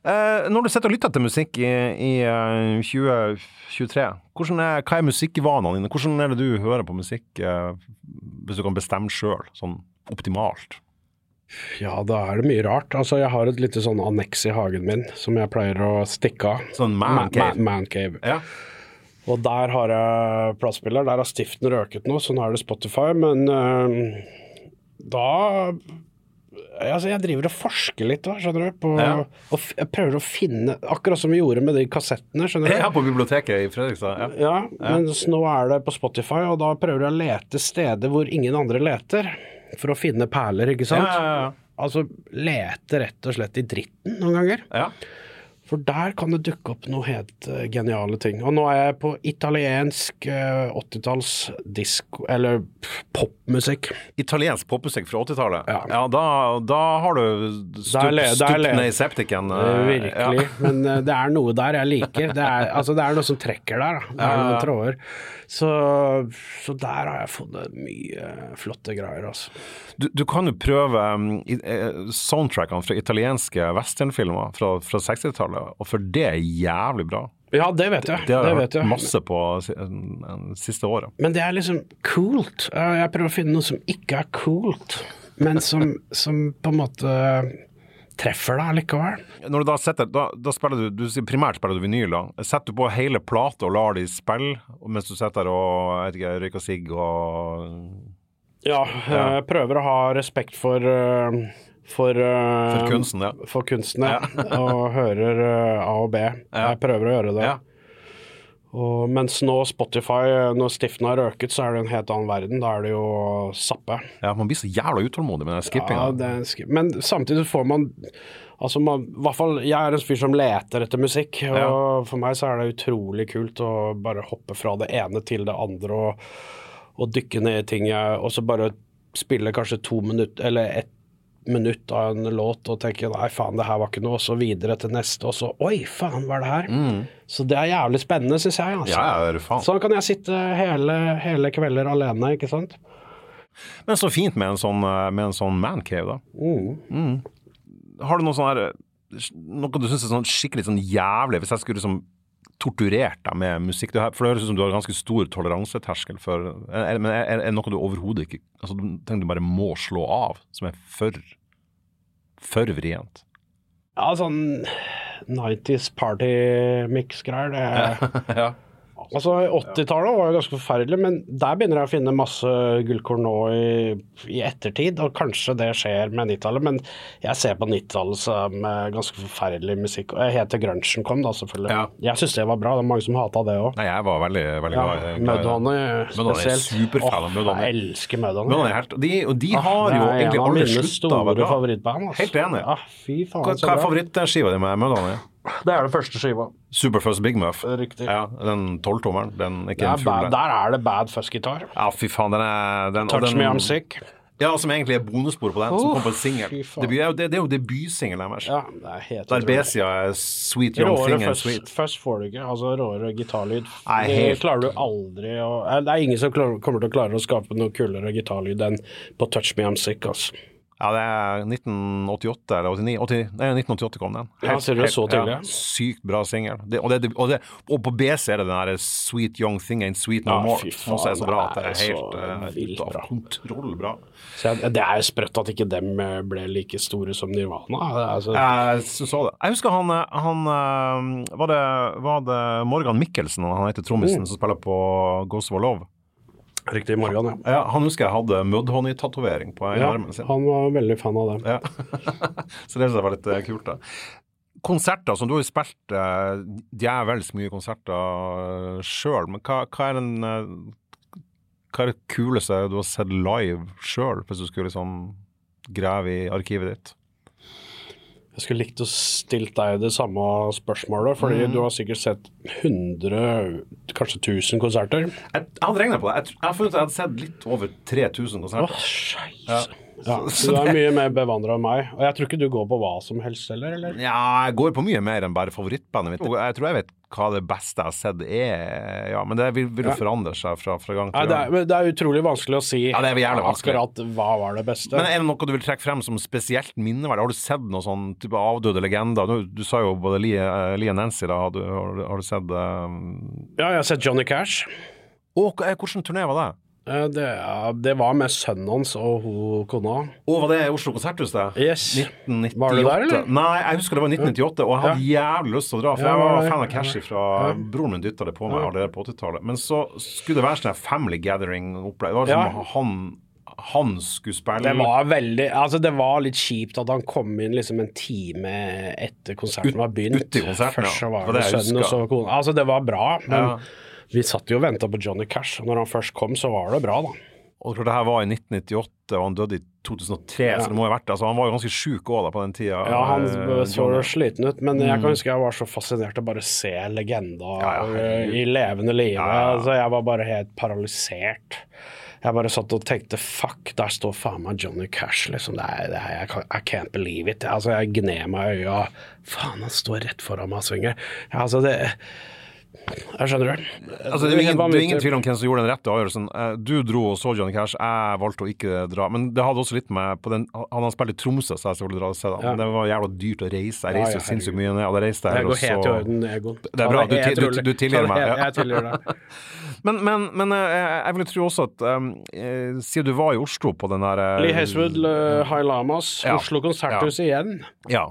Eh, når du sitter og lytter til musikk i, i eh, 2023, hvordan er, hva er musikkvanene dine? Hvordan er det du hører på musikk, eh, hvis du kan bestemme sjøl, sånn optimalt? Ja, da er det mye rart. Altså, jeg har et lite sånn anneks i hagen min som jeg pleier å stikke av. Sånn man man, man cave. Ja. Og der har jeg platespiller. Der har stiften røket nå, så nå er det Spotify. Men øh, da Altså, jeg driver og forsker litt da, skjønner du. På, Ja. og jeg prøver å finne Akkurat som vi gjorde med de kassettene, skjønner du. [laughs] Er på biblioteket i Fredrikstad. Ja. Ja, mens nå er det på Spotify, og da prøver jeg å lete steder hvor ingen andre leter. For å finne perler, ikke Ja, sant. ja, ja. Altså lete rett og slett i dritten noen ganger. ja. For der kan det dukke opp noe helt eh, geniale ting. Og nå er jeg på italiensk uh, 80-talls disko... Eller popmusikk. Italiensk popmusikk fra 80-tallet. Ja. da, da har du stupt ned i septiken. Virkelig. Ja. Men eh, det er noe der jeg liker. Det er, altså, det er noe som trekker der. Da. Det er Ja, ja, noen tråder. Så, så der har jeg funnet mye flotte greier, altså. Du, du kan jo prøve um, eh, soundtrackene fra italienske westernfilmer fra, fra 60-tallet, og for det er jævlig bra. Ja, det vet jeg. Det har jeg hørt masse på siste året. Men det er liksom coolt. Jeg prøver å finne noe som ikke er coolt, men som, som på en måte treffer deg likevel. Når du da setter, da, da spiller du, du primært spiller du vinyl da. Setter du på hele plata og lar de spille, mens du sitter der og ikke, røyker sigg og Ja, eh, jeg prøver å ha respekt for eh, for, eh, For kunsten, ja. For kunsten, ja. [laughs] og hører eh, A og B. Jeg prøver å gjøre det. Ja. Og mens nå Spotify, når stiften har røket, så er det en helt annen verden. Da er det jo sappe. ja, man blir så jævla utålmodig med den skippinga. Ja, det er sk- men samtidig får man Altså, man, i hvert fall, Jeg er en fyr som leter etter musikk, og Ja. for meg så er det utrolig kult å bare hoppe fra det ene til det andre og, og dykke ned i ting Og så bare spille kanskje to minutter, eller ett minutt av en låt og tenker nei, faen, det her var ikke noe, og så videre til neste, og så oi, faen, hva er det her? Så det er jævlig spennende, syns jeg. altså. Mm. Ja, ja. Sånn kan jeg sitte hele, hele kvelder alene, ikke sant? Men så fint med en sånn, eh, med en sånn mancave, da. Mm. Har du noe sånn her Noe du syns er sånn skikkelig sånn jævlig Hvis jeg skulle liksom torturert deg med musikk her- For det høres ut som du har ganske stor toleranseterskel for er, Men er, er det noe du overhodet ikke Altså du tenker du bare må slå av, som er for for vrient? Ja, sånn 90s party-mix-greier. det [laughs] ja. Altså, 80-tallet var jo ganske forferdelig, men der begynner jeg å finne masse gullkorn nå i, i ettertid, og kanskje det skjer med 90-tallet, men jeg ser på 90-tallet som eh, ganske forferdelig musikk. Og Helt til grunchen kom, da, selvfølgelig. Ja. Jeg syns det var bra, det er mange som hata det òg. Nei, jeg var veldig, veldig glad i-. Mudhoney spesielt. superfan av Mudhoney. Jeg elsker Mudhoney. De, og de Ah, har jo egentlig alle slutta å være bra. Helt enig. Ja, fy faen, Hva, hva er favorittskiva di med Mudhoney? Det er det første skiva. Superfuzz Big Muff. Riktig. Ja, den tolvtommeren. Den er ikke er en fugl. der er det bad fuzz-gitar. Ja, fy faen, den er den, Touch den, Me I'm Sick. Ja, som egentlig er bonusspor på den, som Uff, kom på en singel. Det, det, det er jo debutsingelen deres. Ja, det er helt. B-sida er Sweet Young Råere Thing and først, Sweet. først får du ikke. Altså råere gitarlyd. Det helt- klarer du aldri å Det er ingen som klarer, kommer til å klare å skape noe kulere gitarlyd enn på Touch Me I'm Sick, altså. Ja, det er 1988 eller 89 80, Nei, 1988 kom den. Ja, ser du, så tidlig, ja. Sykt bra singel. Og, og, og på B-sida er det den der Sweet Young Thing Ain't Sweet No Ja, More. fy Som også er så faen, bra at det er helt uh, vilt bra. kontroll bra. Jeg, det er jo sprøtt at ikke dem eh, ble like store som Nirvana. Er Altså, Jeg så, det. Jeg husker han, han eh, var, det, var det Morgan Mikkelsen, han heter trommisen, som spiller på Ghost of Love? Riktig Morgan, ja. Ja, han husker jeg hadde Mudhoney-tatovering på ja. armen sin. Han var veldig fan av det. Ja. [laughs] så det var litt eh, kult. da. Konserter, som du har spilt uh, djevelsk mye konserter uh, sjøl, men hva, hva er den eh, Hva er det kuleste du har sett live sjøl, hvis du skulle liksom grave i arkivet ditt? Jeg skulle likt å stilt deg det samme spørsmålet, fordi Mm. du har sikkert sett 100, kanskje 1000 konserter. Jeg, jeg hadde regna på det. Jeg, jeg har funnet at jeg hadde sett litt over 3000 Åh, konserter. scheisse. Ja. Ja, så du er mye mer bevandra enn meg. Og jeg tror ikke du går på hva som helst heller, eller? Ja, jeg går på mye mer enn bare favorittbandet mitt. Og Jeg tror jeg vet hva det beste jeg har sett er, ja, men det vil, vil forandre seg fra, fra gang til det, gang. er, men det er utrolig vanskelig å si Ja, det er jævlig vanskelig. akkurat hva var det beste. Men er det noe du vil trekke frem som spesielt minneverdig? Har du sett noen sånn type avdøde legender? Du, du sa jo både Lee, eh, og Nancy, da. Har du, har, har du sett um... Ja, jeg har sett Johnny Cash. Og, hva- eh, turné var det? Eh, Det, ja, det var med sønnen hans og hun kona. Å, var det Oslo konserthus, det? Yes. 1998. Var du der, eller? Nei, jeg husker det var 1998, og jeg hadde jævlig lyst til å dra. For Ja, jeg var ja, fan av Cashy fra fra Broren min dytta det på meg allerede på 80-tallet. Men så skulle det være sånn Family Gathering-opplegg. Det var Ja. som han, han skulle spille Det var veldig Altså, det var litt kjipt at han kom inn liksom en time etter konserten var begynt. ut i konserten, Først så var Det det, sønnen og så kona. Altså, det var bra, men Ja. Vi satt jo og venta på Johnny Cash. og Når han først kom, så var det bra, da. Og klart det her var i 1998, og han døde i 2003, så det må jo ha vært. Altså, han var jo ganske sjuk òg på den tida. Ja, han eh, så sliten ut, men jeg kan huske jeg var så fascinert av bare å se legenda Mm. Ja, ja, i levende live. Ja, ja. Altså, jeg var bare helt paralysert. Jeg bare satt og tenkte fuck, der står faen meg Johnny Cash, liksom. Det er, det er, jeg kan- I can't believe it. Altså, jeg gned meg i øya. Faen, han står rett foran meg og synger. Ja, altså, det Jeg skjønner det. Altså, det, er ingen, det er ingen tvil om hvem som gjorde den rette avgjørelsen. Eh, Du dro og så Johnny Cash, jeg valgte å ikke dra. Men det hadde også litt med på den, Han har spilt i Tromsø, så jeg skulle dra og se det. Ja. Men det var jævla dyrt å reise. Jeg Ja, reiste ja, jo sinnssykt mye ned, og det reiste jeg Det går helt i orden, Egon. Det er bra, du du, du- du tilgir meg, ja. Jeg tilgir deg. [laughs] Men, men, men eh, jeg vil tro også at um, eh, Siden du var i Oslo på den der Lee Hayswood, High Lamas, Ja. Oslo konserthus igjen. Ja.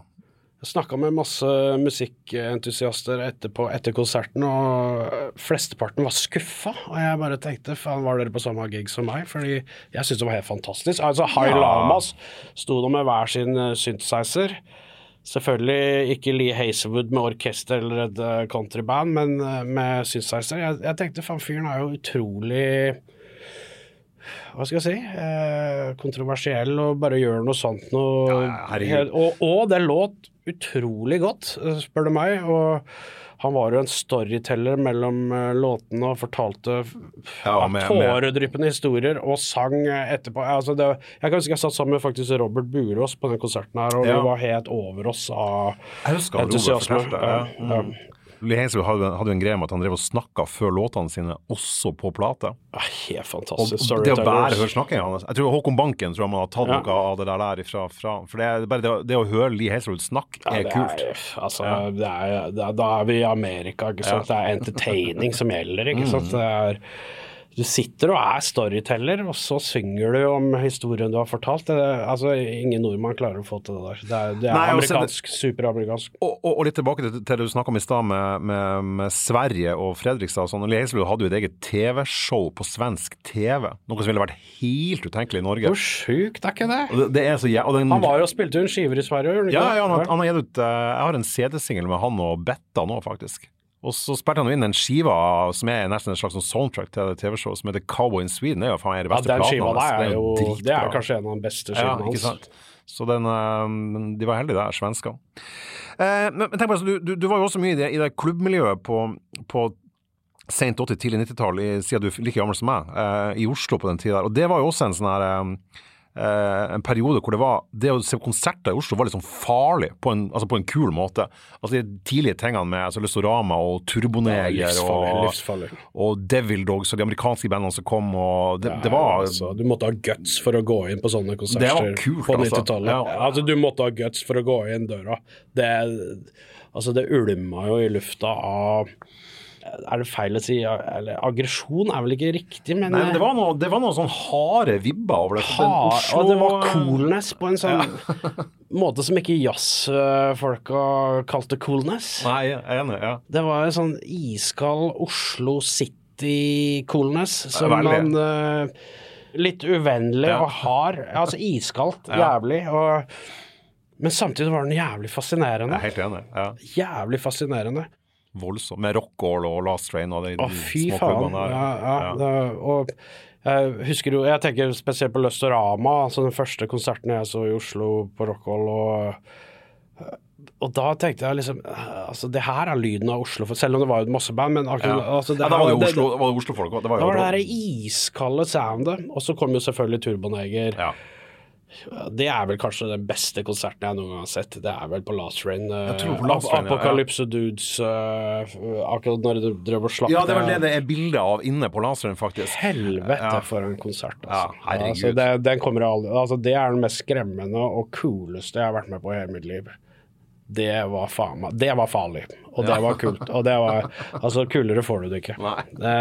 Jeg snakka med masse musikkentusiaster etterpå, etter konserten, og flesteparten var skuffa. Og jeg bare tenkte faen, var dere på samme gig som meg? Fordi jeg syntes det var helt fantastisk. Altså, High Ja. Lamas sto der med hver sin eh, synthesizer. Selvfølgelig ikke Lee Hazelwood med orkester eller et eh, countryband, men eh, med synthesizer. Jeg, jeg tenkte faen, fyren er jo utrolig hva skal jeg si, eh, kontroversiell og bare gjør noe sånt noe Ja, ja, og, og det låt utrolig godt, eh, spør du meg. Og han var jo en storyteller mellom eh, låtene og fortalte Ja, tåredryppende historier og sang eh, etterpå. Altså det, jeg kan huske jeg satt sammen med faktisk Robert Burås på den konserten her, og Ja. vi var helt over oss av entusiasme. Ja, Mm. Lee Hazelwood hadde, hadde jo en greie med at han drev og snakka før låtene sine, også på plate. Helt fantastisk. Og det å bare høre snakkinga hans Jeg tror Håkon Banken tror jeg man har tatt Ja. noe av det der, der ifra. Fra, for det, bare det, det å høre Lee Hazelwood snakke Ja, er kult. Er, altså, er, det er, da er vi i Amerika, ikke sant. Det er entertaining som gjelder, ikke Mm. sant. Det er, du sitter og er storyteller, og så synger du om historien du har fortalt. Det, altså, ingen nordmann klarer å få til det der. Det er, det er Nei, amerikansk, superamerikansk. Og, og, og litt tilbake til, til det du snakka om i stad med, med, med Sverige og Fredrikstad. og Sånn. Hazelwood hadde jo et eget TV-show på svensk TV, noe som ville vært helt utenkelig i Norge. Hvor sjukt er ikke det? Det, det er så ja, den, Han var jo og spilte jo en skiver i Sverige, gjorde han ikke Ja, ja, han, han har gitt ut eh, Jeg har en CD-singel med han og Betta nå, faktisk. Og så spilte han jo inn en skiva som er nesten en slags sånn soundtrack til TV-showet, som heter Cowboy in Sweden. Det er jo faen meg beste Ja, den skiva der er jo Det er kanskje en av de beste Ja, skivene ikke hans. sant. Så den, eh, de var heldige der, svenskene. Eh, men, tenk på, altså, du, du, du var jo også mye i det, i det klubbmiljøet på, på sent 80-, tidlig 90-tall, siden du er like gammel som meg, eh, i Oslo på den tida der. Og det var jo også en sånn her eh, en periode hvor det var Det å se konserter i Oslo var litt sånn farlig, på en, altså på en kul måte. Altså De tidlige tingene med altså, Lysorama og Turboneger Livsfarlig. og, livsfarlig. og Devil Dogs og de amerikanske bandene som kom, og det, det var altså, Du måtte ha guts for å gå inn på sånne konserter Det var kult, på altså. 90-tallet. Ja. Altså, du måtte ha guts for å gå inn døra. Det, altså, det ulma jo i lufta av Er det feil å si eller Aggresjon er vel ikke riktig, men, Nei, men det var noe, det var noe sånn harde vibber over det. Har, Oslo- Og det var coolness på en sånn [laughs] måte som ikke jazzfolka kalte coolness. Nei, jeg er enig. ja. Det var en sånn iskald Oslo City-coolness som man uh, Litt uvennlig Ja. og hard. Altså iskaldt. Ja. Jævlig. Og, men samtidig var den jævlig fascinerende. Jeg er helt enig. ja. Jævlig fascinerende. Voldsomt. Med Rockall og Last Train og de, Å, fy små faen. der. Ja, ja, Ja. Det, og jeg husker jo Jeg tenker spesielt på Løstorama, altså den første konserten jeg så i Oslo på Rockhold. Og, og da tenkte jeg liksom Altså, det her er lyden av Oslo, selv om det var jo et masseband. men akkurat, Ja. altså, det, ja, da var det jo det- Oslo, var det Oslo-folk òg. Det var Det var det iskalde soundet, og så kom jo selvfølgelig Turboneger. ja. Det er vel kanskje den beste konserten jeg noen gang har sett. Det er vel på Last Rain. eh, på Last Apocalypse ja, ja. Dudes, uh, akkurat når de drev og slapp ja, det vel det det er bilde av inne på Last Rain, faktisk. Helvete Ja. for en konsert, altså. altså det, den kommer aldri, altså det er den mest skremmende og cooleste jeg har vært med på i hele mitt liv. Det var faen meg Det var farlig, og det var kult. Og det var [laughs] Altså, kulere får du det ikke. Det,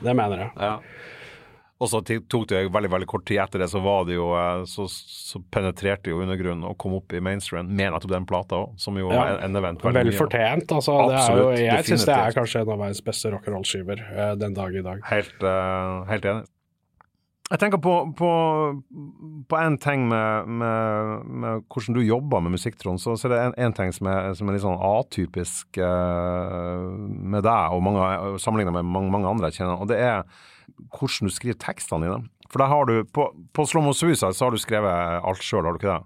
det mener jeg. Og så tok det jo veldig veldig kort tid etter det, så var det jo eh, Så, så penetrerte jo undergrunnen og kom opp i mainstream med nettopp den plata òg, som jo Ja. en event veldig Vel fortjent. Altså, det er jo, jeg syns det er kanskje en av verdens beste rock'n'roll-skiver eh, den dag i dag. Helt, uh, helt enig. Jeg tenker på, på, på en ting med, med, med hvordan du jobber med musikk, Trond. Så, så er det en, en ting som er, som er litt sånn atypisk uh, med deg, og mange, sammenlignet med mange, mange andre jeg kjenner, og det er hvordan du skriver tekstene dine. For der har du, på, på Slow Mo Suicide så har du skrevet alt sjøl, har du ikke det?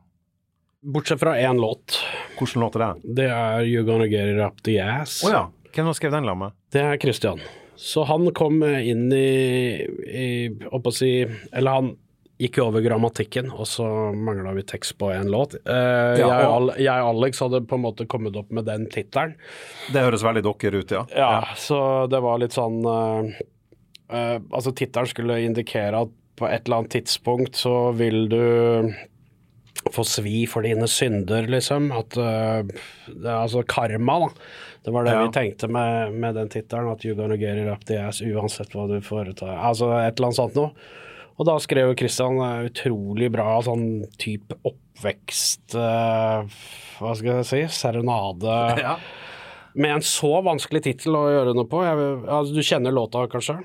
Bortsett fra én låt. Hvordan låt er det? Det er You Gonna Get It Up The Ass. Oh, ja. Hvem har skrevet den sammen med? Det er Christian. Så han kom inn i, i å si Eller han gikk jo over grammatikken, og så mangla vi tekst på en låt. Uh, Ja, og jeg og Alex hadde på en måte kommet opp med den tittelen. Det høres veldig dokker ut, ja. Ja, så det var litt sånn eh, eh, Altså, tittelen skulle indikere at på et eller annet tidspunkt så vil du få svi for dine synder, liksom. At uh, det er altså karma, da. Det var det Ja. vi tenkte med, med den tittelen, at you gonna get it up the ass uansett hva du foretar. Altså et eller annet sånt noe. Og da skrev Kristian eh, utrolig bra sånn type oppvekst uh, Hva skal jeg si? Serenade. [laughs] Ja. Med en så vanskelig tittel å gjøre noe på. Jeg, altså, du kjenner låta, kanskje?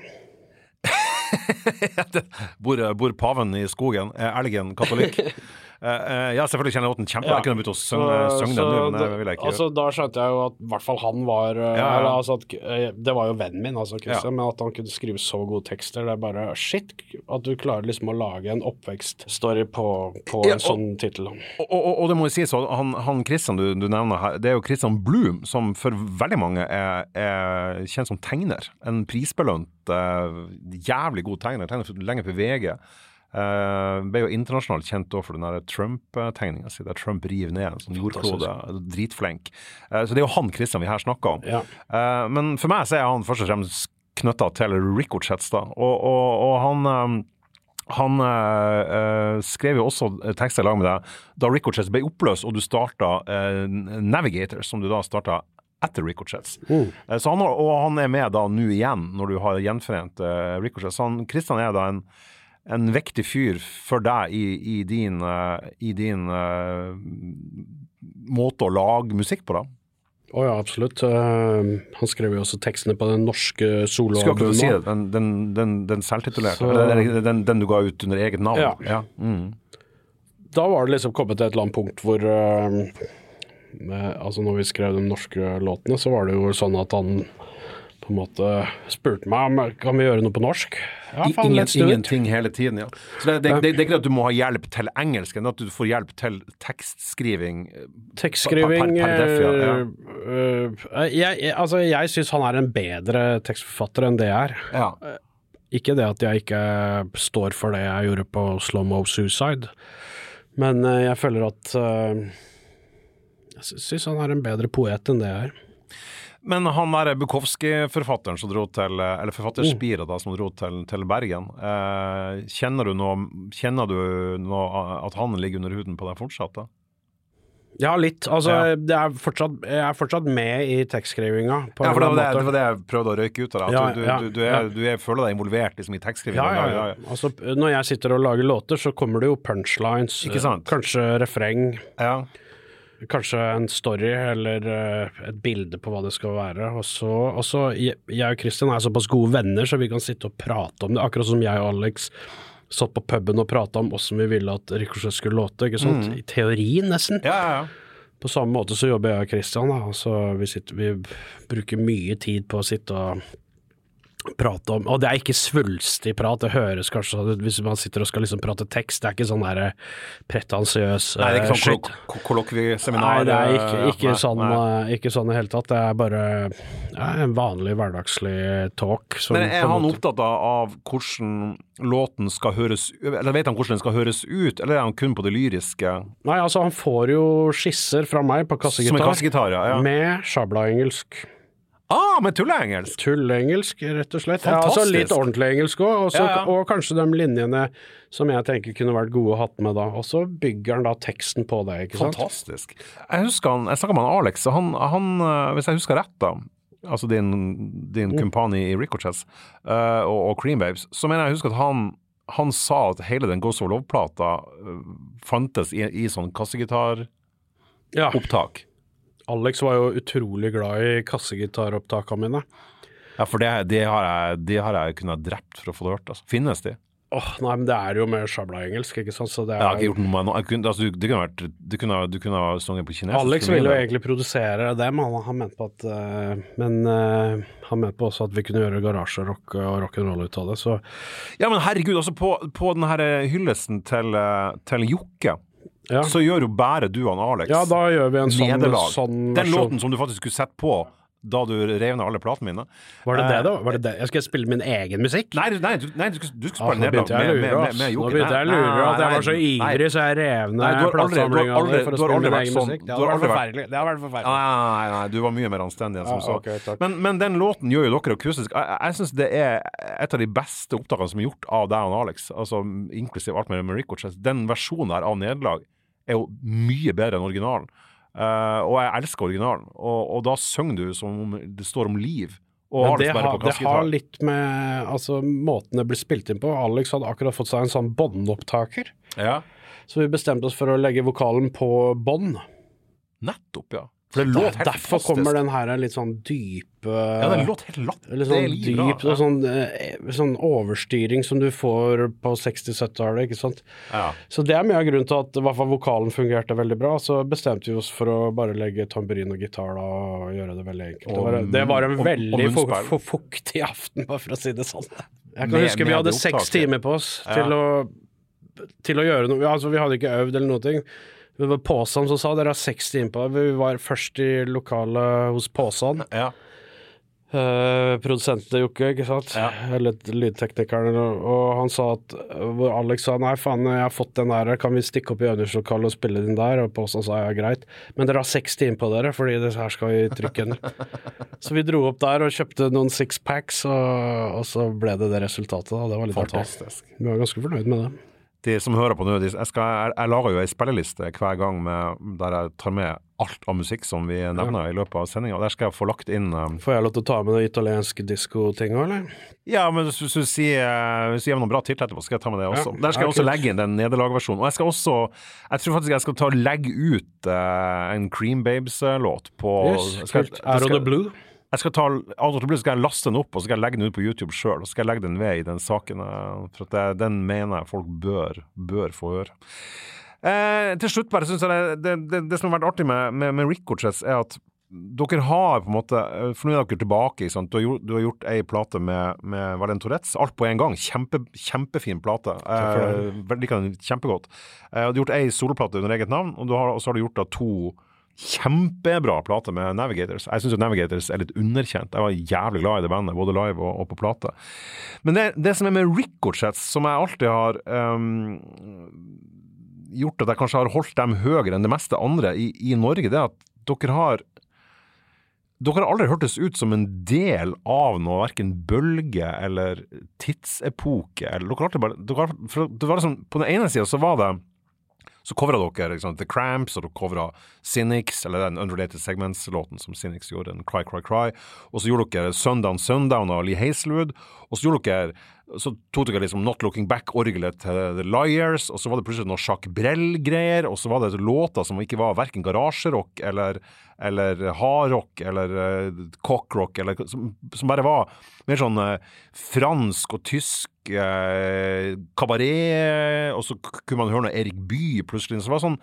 [laughs] Bor, bor paven i skogen? Er elgen katolikk? [laughs] Eh, eh, ja, selvfølgelig kjenner jeg låten kjempe. Jeg kunne begynt å synge, den men det vil jeg ikke altså, Da skjønte jeg jo at i hvert fall han var eh. Eller, altså, at, Det var jo vennen min, altså Christian, men at han kunne skrive så gode tekster, det er bare shit. At du klarer liksom å lage en oppvekststory på, på en og- sånn tittel. Og, og, og det må jo sies, så han, han Christian du, du nevner her, det er jo Christian Blum, som for veldig mange er, er kjent som tegner. En prisbelønt, jævlig god tegner. Tegner lenger lenge for VG. Uh, ble jo internasjonalt kjent for den Trump-tegninga si, der Trump river ned en sånn jordklode. Dritflink. Uh, så det er jo han Christian vi her snakker om. Ja. Uh, men for meg så er han først og fremst knytta til Ricochet, da. Og, og, og han eh, han eh, eh, skrev jo også tekster i lag med deg da Ricochets ble oppløst, og du starta eh, Navigator, som du da starta etter Ricochets. Mm. Eh, så han, og han er med da nå igjen, når du har gjenforent uh, Ricochets. Så han, Christian er da en, en viktig fyr for deg i, i din, eh, i din uh, måte å lage musikk på, da. Å ja, absolutt. Uh, han skrev jo også tekstene på den norske Skulle akkurat si det, den, den, den, den selvtitulerte, Så- den, den du ga ut under eget navn. Ja. Mm. Da var det liksom kommet til et eller annet punkt hvor uh, med, Altså når vi skrev de norske låtene, så var det jo sånn at han på en måte spurte meg om kan vi gjøre noe på norsk. Ja, faen, Ingen, ingenting hele tiden, ja. Så det, det, det, det er ikke at du må ha hjelp til engelsk, men at du får hjelp til tekstskriving. Tekstskriving Per- per- per def, ja, ja. øh, øh, jeg, jeg, Altså, jeg syns han er en bedre tekstforfatter enn det jeg er. Ja. Ikke det at jeg ikke står for det jeg gjorde på Slow Mo Suicide, men jeg føler at Jeg syns han er en bedre poet enn det jeg er. Men han der Bukowski-forfatteren som dro til Eller forfatter Spira, da, som dro til, til Bergen. Eh, kjenner du noe Kjenner du noe at han ligger under huden på deg fortsatt? da? Ja, litt. Altså, Ja. det er fortsatt, jeg er fortsatt med i tekstskrivinga. på Ja, for det var det, det var det jeg prøvde å røyke ut av deg. Ja, du, du, ja, du, du, er, du er, føler deg involvert liksom, i tekstskrivinga. Ja, ja, ja. Altså, når jeg sitter og lager låter, så kommer det jo punchlines. Sant? Kanskje refreng. ja. Kanskje en story eller eh, et bilde på hva det skal være. Og så, og så jeg, og Christian er såpass gode venner, så vi kan sitte og prate om det. Akkurat som jeg og Alex satt på puben og prata om åssen vi ville at Ricochet skulle låte. ikke sant? I teorien, nesten. Ja, ja, ja. På samme måte så jobber jeg og Christian. Da. Altså, vi, sitter, vi bruker mye tid på å sitte og prate om Og det er ikke svulstig prat, det høres kanskje sånn hvis man sitter og skal liksom prate tekst. Det er ikke sånn der pretensiøs Nei, det er ikke eh, sånn kollokvieseminar. Nei, det er ikke, eh, ikke, nei, sånn, nei. eh, ikke sånn i hele tatt. Det er bare ja, en vanlig hverdagslig talk. som Men er han opptatt av, hvordan låten skal høres Eller vet han hvordan den skal høres ut, eller er han kun på det lyriske? Nei, altså han får jo skisser fra meg på kassegitar. ja. ja. Med shabla-engelsk. Ah, med tulleengelsk! Tullengelsk, rett og slett. Ja, altså litt ordentlig engelsk òg, Ja, ja. og kanskje de linjene som jeg tenker kunne vært gode å hatt med da. Og så bygger han da teksten på det, ikke sant. Fantastisk. Jeg husker han, jeg snakka med han Alex, og han, han, eh, hvis jeg husker rett, da altså din, din kumpani i Ricochets, uh, og, og Cream Babes, så mener jeg jeg husker at han, han sa at hele den Ghost of Love-plata eh, fantes i, i sånn kassegitar-opptak. Ja. Alex var jo utrolig glad i kassegitaropptakene mine. Ja, for det, de, har jeg, de har jeg kunnet drept for å få det hørt. Altså. Finnes de? Åh, nei, men det er jo med sjabla-engelsk, ikke sant, så det Jeg har er ikke gjort noe med noe. Kunne, altså, du, kunne vært, du kunne, du kunne ha sunget på kinesisk. Alex ville jo egentlig produsere dem, han, han mente på at uh, Men uh, han mente på også at vi kunne gjøre garasjerock og rock'n'roll ut av det, så Ja, men herregud, altså på, på den her hyllesten til, eh, til Jokke, ja. så gjør jo bare du og Alex ja, da gjør vi en sånn, sånn Den låten som du faktisk skulle sett på da du rev ned alle platene mine. Var det det, Eh, da? Var det det? Jeg skal spille min egen musikk? Nei, nei, du, nei, du skulle, du skulle Ah, spille nå nederlag med, med, lure, med, ass. Nå begynte jeg å lure Nei, at jeg var så ivrig, så jeg rev ned aldri- for å spille min egen sånn- musikk. Det hadde vært forferdelig. Det hadde vært Nei, forferdelig. nei, nei, du var mye mer anstendig enn som så. Ah, okay, men, men den låten gjør jo dere akustisk. Jeg, jeg syns det er et av de beste opptakene som er gjort av deg og Alex, altså inklusiv alt med Ricochet. Den versjonen her av Nederlag er jo mye bedre enn originalen. Uh, og jeg elsker originalen. Og, og da synger du som om det står om liv. Men det har, det har litt med altså, måten det blir spilt inn på. Alex hadde akkurat fått seg en sånn båndopptaker, Ja, så vi bestemte oss for å legge vokalen på bånd. nettopp, ja. For det låt det Derfor fantastisk. kommer den her litt sånn dype Ja, den låt helt latterlig sånn bra. dyp og sånn, eh, sånn overstyring som du får på 60-70-tallet, ikke sant. Ja. Så det er mye av grunnen til at i hvert fall vokalen fungerte veldig bra. Så bestemte vi oss for å bare legge tamburin og gitar da, og gjøre det veldig enkelt. Det var, det var en og- og veldig fu- munnspill. fu- fuktig aften, bare for å si det sånn. Jeg kan Med- huske vi hadde seks timer på oss Ja. til, å, til å gjøre noe. Altså, vi hadde ikke øvd eller noe. Det var Påsan som sa dere har seks innpå. på det. Vi var først i lokalet hos Påsan. ja. Uh, produsenten til Jokke, ikke sant? Ja. Eller lydteknikeren. Og, og han sa at Alex sa nei, faen, jeg har fått den der, kan vi stikke opp i øvingslokalet og spille den der? Og Påsan sa ja, greit. Men dere har seks innpå på dere, fordi det her skal vi trykke under. [laughs] så vi dro opp der og kjøpte noen sixpacks, og, og så ble det det resultatet. Da. Det var litt artig. Fantastisk. Vi var ganske fornøyd med det. De som hører på nå, jeg, skal, jeg, jeg lager jo ei spilleliste hver gang med, der jeg tar med alt av musikk som vi nevner i løpet av sendinga. Der skal jeg få lagt inn um, Får jeg lov til å ta med det italienske diskotinga, eller? Ja, men hvis du sier, gir noen bra titler etterpå, skal jeg ta med det også. Ja, Der skal jeg også legge inn den nederlagversjonen. Og jeg skal også Jeg tror faktisk jeg skal ta legge ut uh, en Cream Babes-låt på Yes, skal, kult. Out of skal- the blue. Jeg skal ta skal jeg laste den opp, og så skal jeg legge den ut på YouTube sjøl. Og så skal jeg legge den ved i den saken, eh, for at det, den mener jeg folk bør, bør få høre. Eh, til slutt bare synes jeg det, det, det, det som har vært artig med, med, med Ricochets, er at dere har på en måte eh, For nå er dere tilbake. Du, har gjort, du har gjort ei plate med, med Valen Tourettes. Alt på en gang. Kjempe, kjempefin plate. Eh, liker den kjempegodt. Eh, du har gjort ei soloplate under eget navn, og har, og så har du gjort da to kjempebra plate med Navigators. Jeg syns Navigators er litt underkjent. Jeg var jævlig glad i det bandet, både live og, og på plate. Men det, det som er med Ricochets, som jeg alltid har um, gjort at jeg kanskje har holdt dem høyere enn det meste andre i, i Norge, det er at dere har dere har aldri hørtes ut som en del av noe, verken bølge eller tidsepoke. Eller, dere har bare, dere for det var liksom, på den ene sida så var det så covra dere liksom, The Cramps, og dere covra Cynics, eller den Unrelated Segments-låten som Cynics gjorde, den Cry Cry Cry. Og så gjorde dere Sundown Sundown av Lee Hazelwood. Og så gjorde dere så tok dere liksom Not Looking Back-orgelet til The Liars, og så var det plutselig noe Jacques Brel-greier, og så var det låter som ikke var verken garasjerock eller, eller hardrock eller uh, cockrock, eller som, som bare var mer sånn uh, fransk og tysk uh, kabaret, og så kunne man høre noe Erik Bye plutselig. Så det var sånn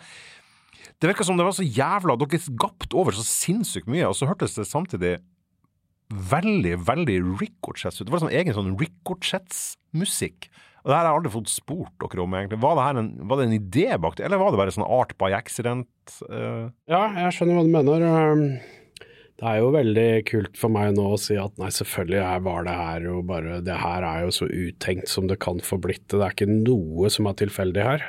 Det virka som det var så jævla Dere gapte over så sinnssykt mye, og så hørtes det samtidig veldig, veldig Ricochets ut. Det var sånn egen sånn Ricochets-musikk. Og det her har jeg aldri fått spurt dere om, egentlig. Var det, en, var det en idé bak det, eller var det bare sånn art by accident? Uh... Ja, jeg skjønner hva du mener. Um, Det er jo veldig kult for meg nå å si at nei, selvfølgelig her var det her jo bare Det her er jo så uttenkt som det kan få blitt. Det er ikke noe som er tilfeldig her.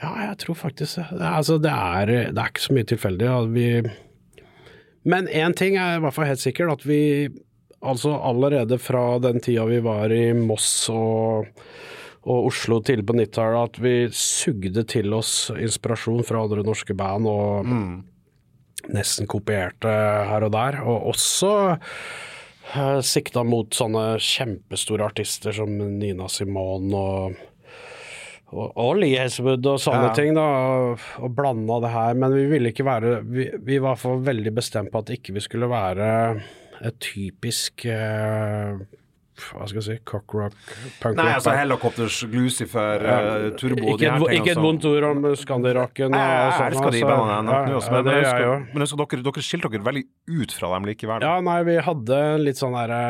Ja, jeg tror faktisk altså, det er, det er ikke så mye tilfeldig. Ja, vi Men én ting er i hvert fall helt sikkert, at vi altså allerede fra den tida vi var i Moss og og Oslo tidlig på 90-tallet at vi sugde til oss inspirasjon fra andre norske band. Og nesten kopierte her og der. Og også uh, sikta mot sånne kjempestore artister som Nina Simone og og, og Lee og sånne Ja. ting, da, og, og blanda det her. Men vi ville ikke være Vi, vi var for veldig bestemt på at ikke vi skulle være et typisk eh, Hva skal jeg si cockrock, punkrock. Nei, altså helikopters Lucifer, uh, Turbo ikke, de et, ikke et vondt ord om Skandirocken. Jeg, jeg, sånn, elsker de altså. bandene. Ja, Ja, ja, men, jeg jeg men husker dere, dere skilte dere veldig ut fra dem likevel. Ja, nei, vi hadde litt sånn derre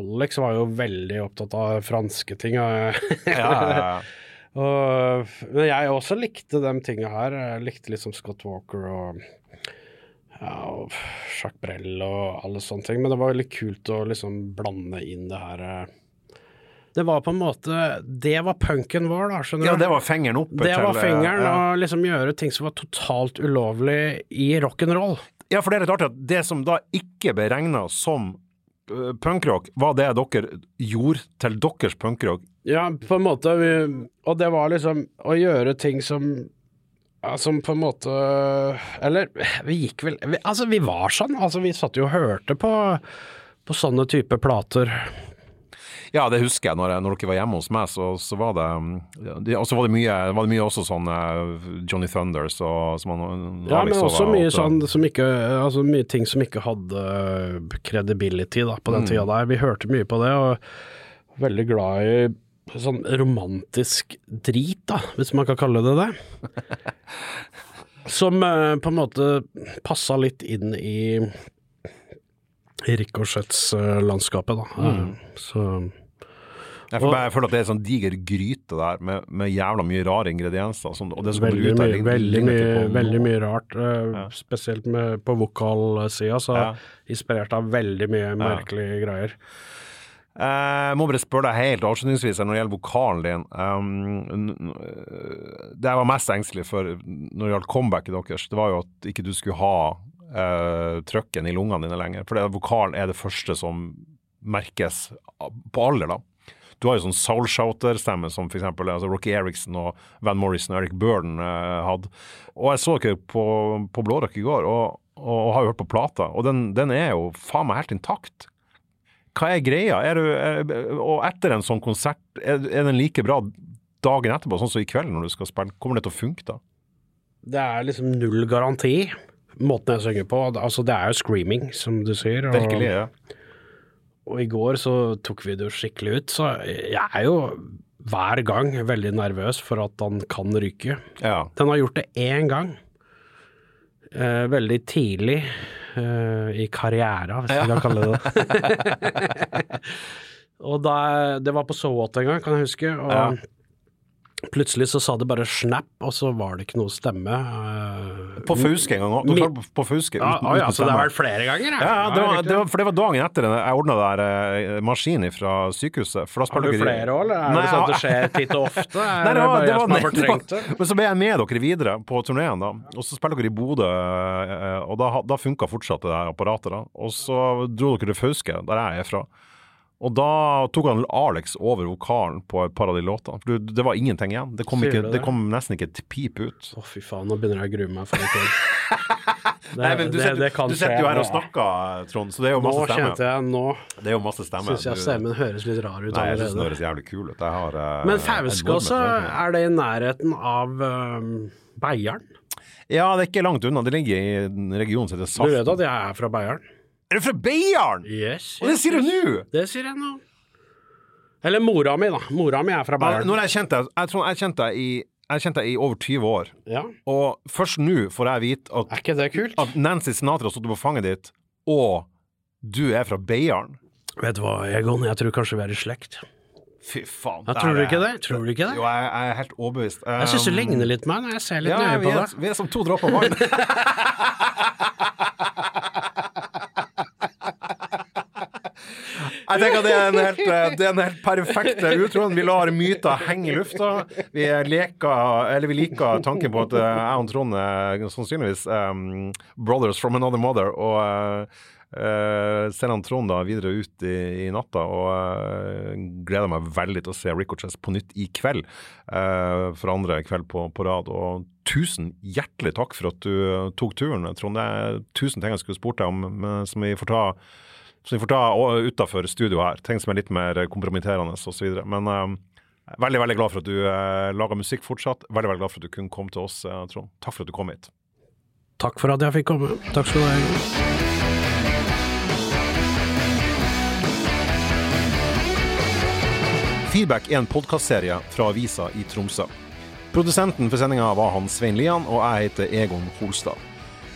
Alex var jo veldig opptatt av franske ting. Ja, ja, ja. [laughs] og, men jeg også likte de tinga her. Jeg likte liksom Scott Walker og ja, og Jacques Brel og alle sånne ting. Men det var veldig kult å liksom blande inn det her eh. Det var på en måte Det var punken vår, da, skjønner ja, det var fingeren oppe Det var til, fingeren, ja. å liksom gjøre ting som var totalt ulovlig i rock'n'roll. Ja, for det er litt artig at det som da ikke ble regna som uh, punkrock, var det dere gjorde til deres punkrock. Ja, på en måte. Vi, og det var liksom å gjøre ting som ja, som på en måte Eller vi gikk vel vi, Altså, vi var sånn. Altså, vi satt jo og hørte på, på sånne type plater. Ja, det husker jeg når, når dere var hjemme hos meg, så, så var det ja, Og så var det mye, var det mye også sånn uh, Johnny Thunders og som han, Ja, men også mye sånn som ikke Altså mye ting som ikke hadde credibility da, på den tida der. Vi hørte mye på det, og veldig glad i sånn romantisk drit, da, hvis man kan kalle det det. [laughs] Som eh, på en måte passa litt inn i i Ricochets-landskapet, da. Mm. Så Jeg føler, jeg føler at det er en sånn diger gryte der med, med jævla mye rare ingredienser. Sånn, og det som kommer veldig ut der, veldig mye, veldig mye rart. eh, Spesielt med, på vokalsida, så Ja. inspirert av veldig mye merkelige greier. Eh, Jeg må bare spørre deg helt avslutningsvis når det gjelder vokalen din. Um, n- det jeg var mest engstelig for når det gjaldt comebacket deres, det var jo at ikke du skulle ha uh, trøkken i lungene dine lenger. For vokalen er det første som merkes på alle, da. Du har jo sånn soul-shouter-stemme som f.eks. Altså Rocky Eriksen og Van Morrison og Eric Burden uh, hadde. Og jeg så dere på, på Blårock i går, og, og, og har jo hørt på plata, og den, den er jo faen meg helt intakt. Hva er greia? Er du, er, og etter en sånn konsert, er, er den like bra dagen etterpå, sånn som i kveld når du skal spille? Kommer det til å funke da? Det er liksom null garanti, måten jeg synger på. Altså, det er jo screaming, som du sier. Og, Virkelig, ja. og i går så tok vi det jo skikkelig ut, så jeg er jo hver gang veldig nervøs for at han kan ryke. ja. Den har gjort det én gang. Eh, veldig tidlig eh, i karriera, hvis vi kan kalle det det. [laughs] [laughs] og da, det var på So What en gang, kan jeg huske. Og. Plutselig så sa det bare snap, og så var det ikke noe stemme. eh, På Fauske en gang òg. På, Fauske uten, Ja, å ja, uten så det har vært flere ganger? Ja, ja, det var, det var, for det var dagen etter jeg ordna der eh, maskin fra sykehuset. Har du flere år, eller er Nei, det sånn at det skjer titt og ofte? [laughs] Nei, det var, det var, det? var, men så ble jeg med dere videre på turneen, da. Og så spilte dere i Bodø, eh, og da, da funka fortsatt det der apparatet. da. Og så dro dere til Fauske, der jeg er fra. Og da tok han Alex over vokalen på et par av de låtene. For det var ingenting igjen. Det kom, ikke, det det? kom nesten ikke et pip ut. Å, fy faen, nå begynner jeg å grue meg for det. [laughs] Det, Nei, men du det, sitter, det du sitter jo her og snakker, Trond, så det er jo Nå masse stemme. kjente jeg Nå Det er jo masse stemme. syns jeg stemmen høres litt rar ut Nei, jeg syns den høres jævlig kul ut. Har eh, Men Fauske også, er det i nærheten av um, Beiarn? Ja, det er ikke langt unna. Det ligger i en region som heter Du vet at jeg er fra Beiarn? Er du fra Beiarn?! Yes. Og det sier du nå! Det sier jeg nå. Eller mora mi, da. Mora mi er fra Beiarn. Når jeg kjente deg Jeg tror jeg kjente deg i jeg kjente deg i over 20 år, Ja, og først nå får jeg vite at, Er ikke det kult? at Nancy Sinatra har sittet på fanget ditt, og du er fra Beiarn. Vet du hva, Egon, jeg tror kanskje vi er i slekt. Fy faen. Ja, tror du ikke det? Tror du ikke det? Jo, jeg, jeg er helt overbevist. Jeg syns du ligner litt på meg når jeg ser litt ja, nøye på deg. vi er som to dråper vann. [laughs] Jeg tenker det er en helt, eh, helt perfekt utroen. Vi lar myter henge i lufta. Vi leker, vi liker tanken på at eh, jeg og Trond er sannsynligvis um, brothers from another mother. Og, uh, Uh, sender Trond da videre ut i, i natta, og uh, gleder meg veldig til å se Ricochet på nytt i kveld. Uh, for andre kveld på, på, rad. Og tusen hjertelig takk for at du tok turen, Trond. Det er tusen ting jeg skulle spurt deg om, men som vi får ta som vi får ta utafor studio her. Ting som er litt mer kompromitterende osv. Men veldig veldig glad for at du uh, lager musikk fortsatt. Veldig veldig glad for at du kunne komme til oss, Trond. Takk for at du kom hit. Takk for at jeg fikk komme. Takk skal du ha. Feedback er en podkastserie fra avisa i Tromsø. Produsenten for sendinga var han Svein Lian, og jeg heter Egon Holstad.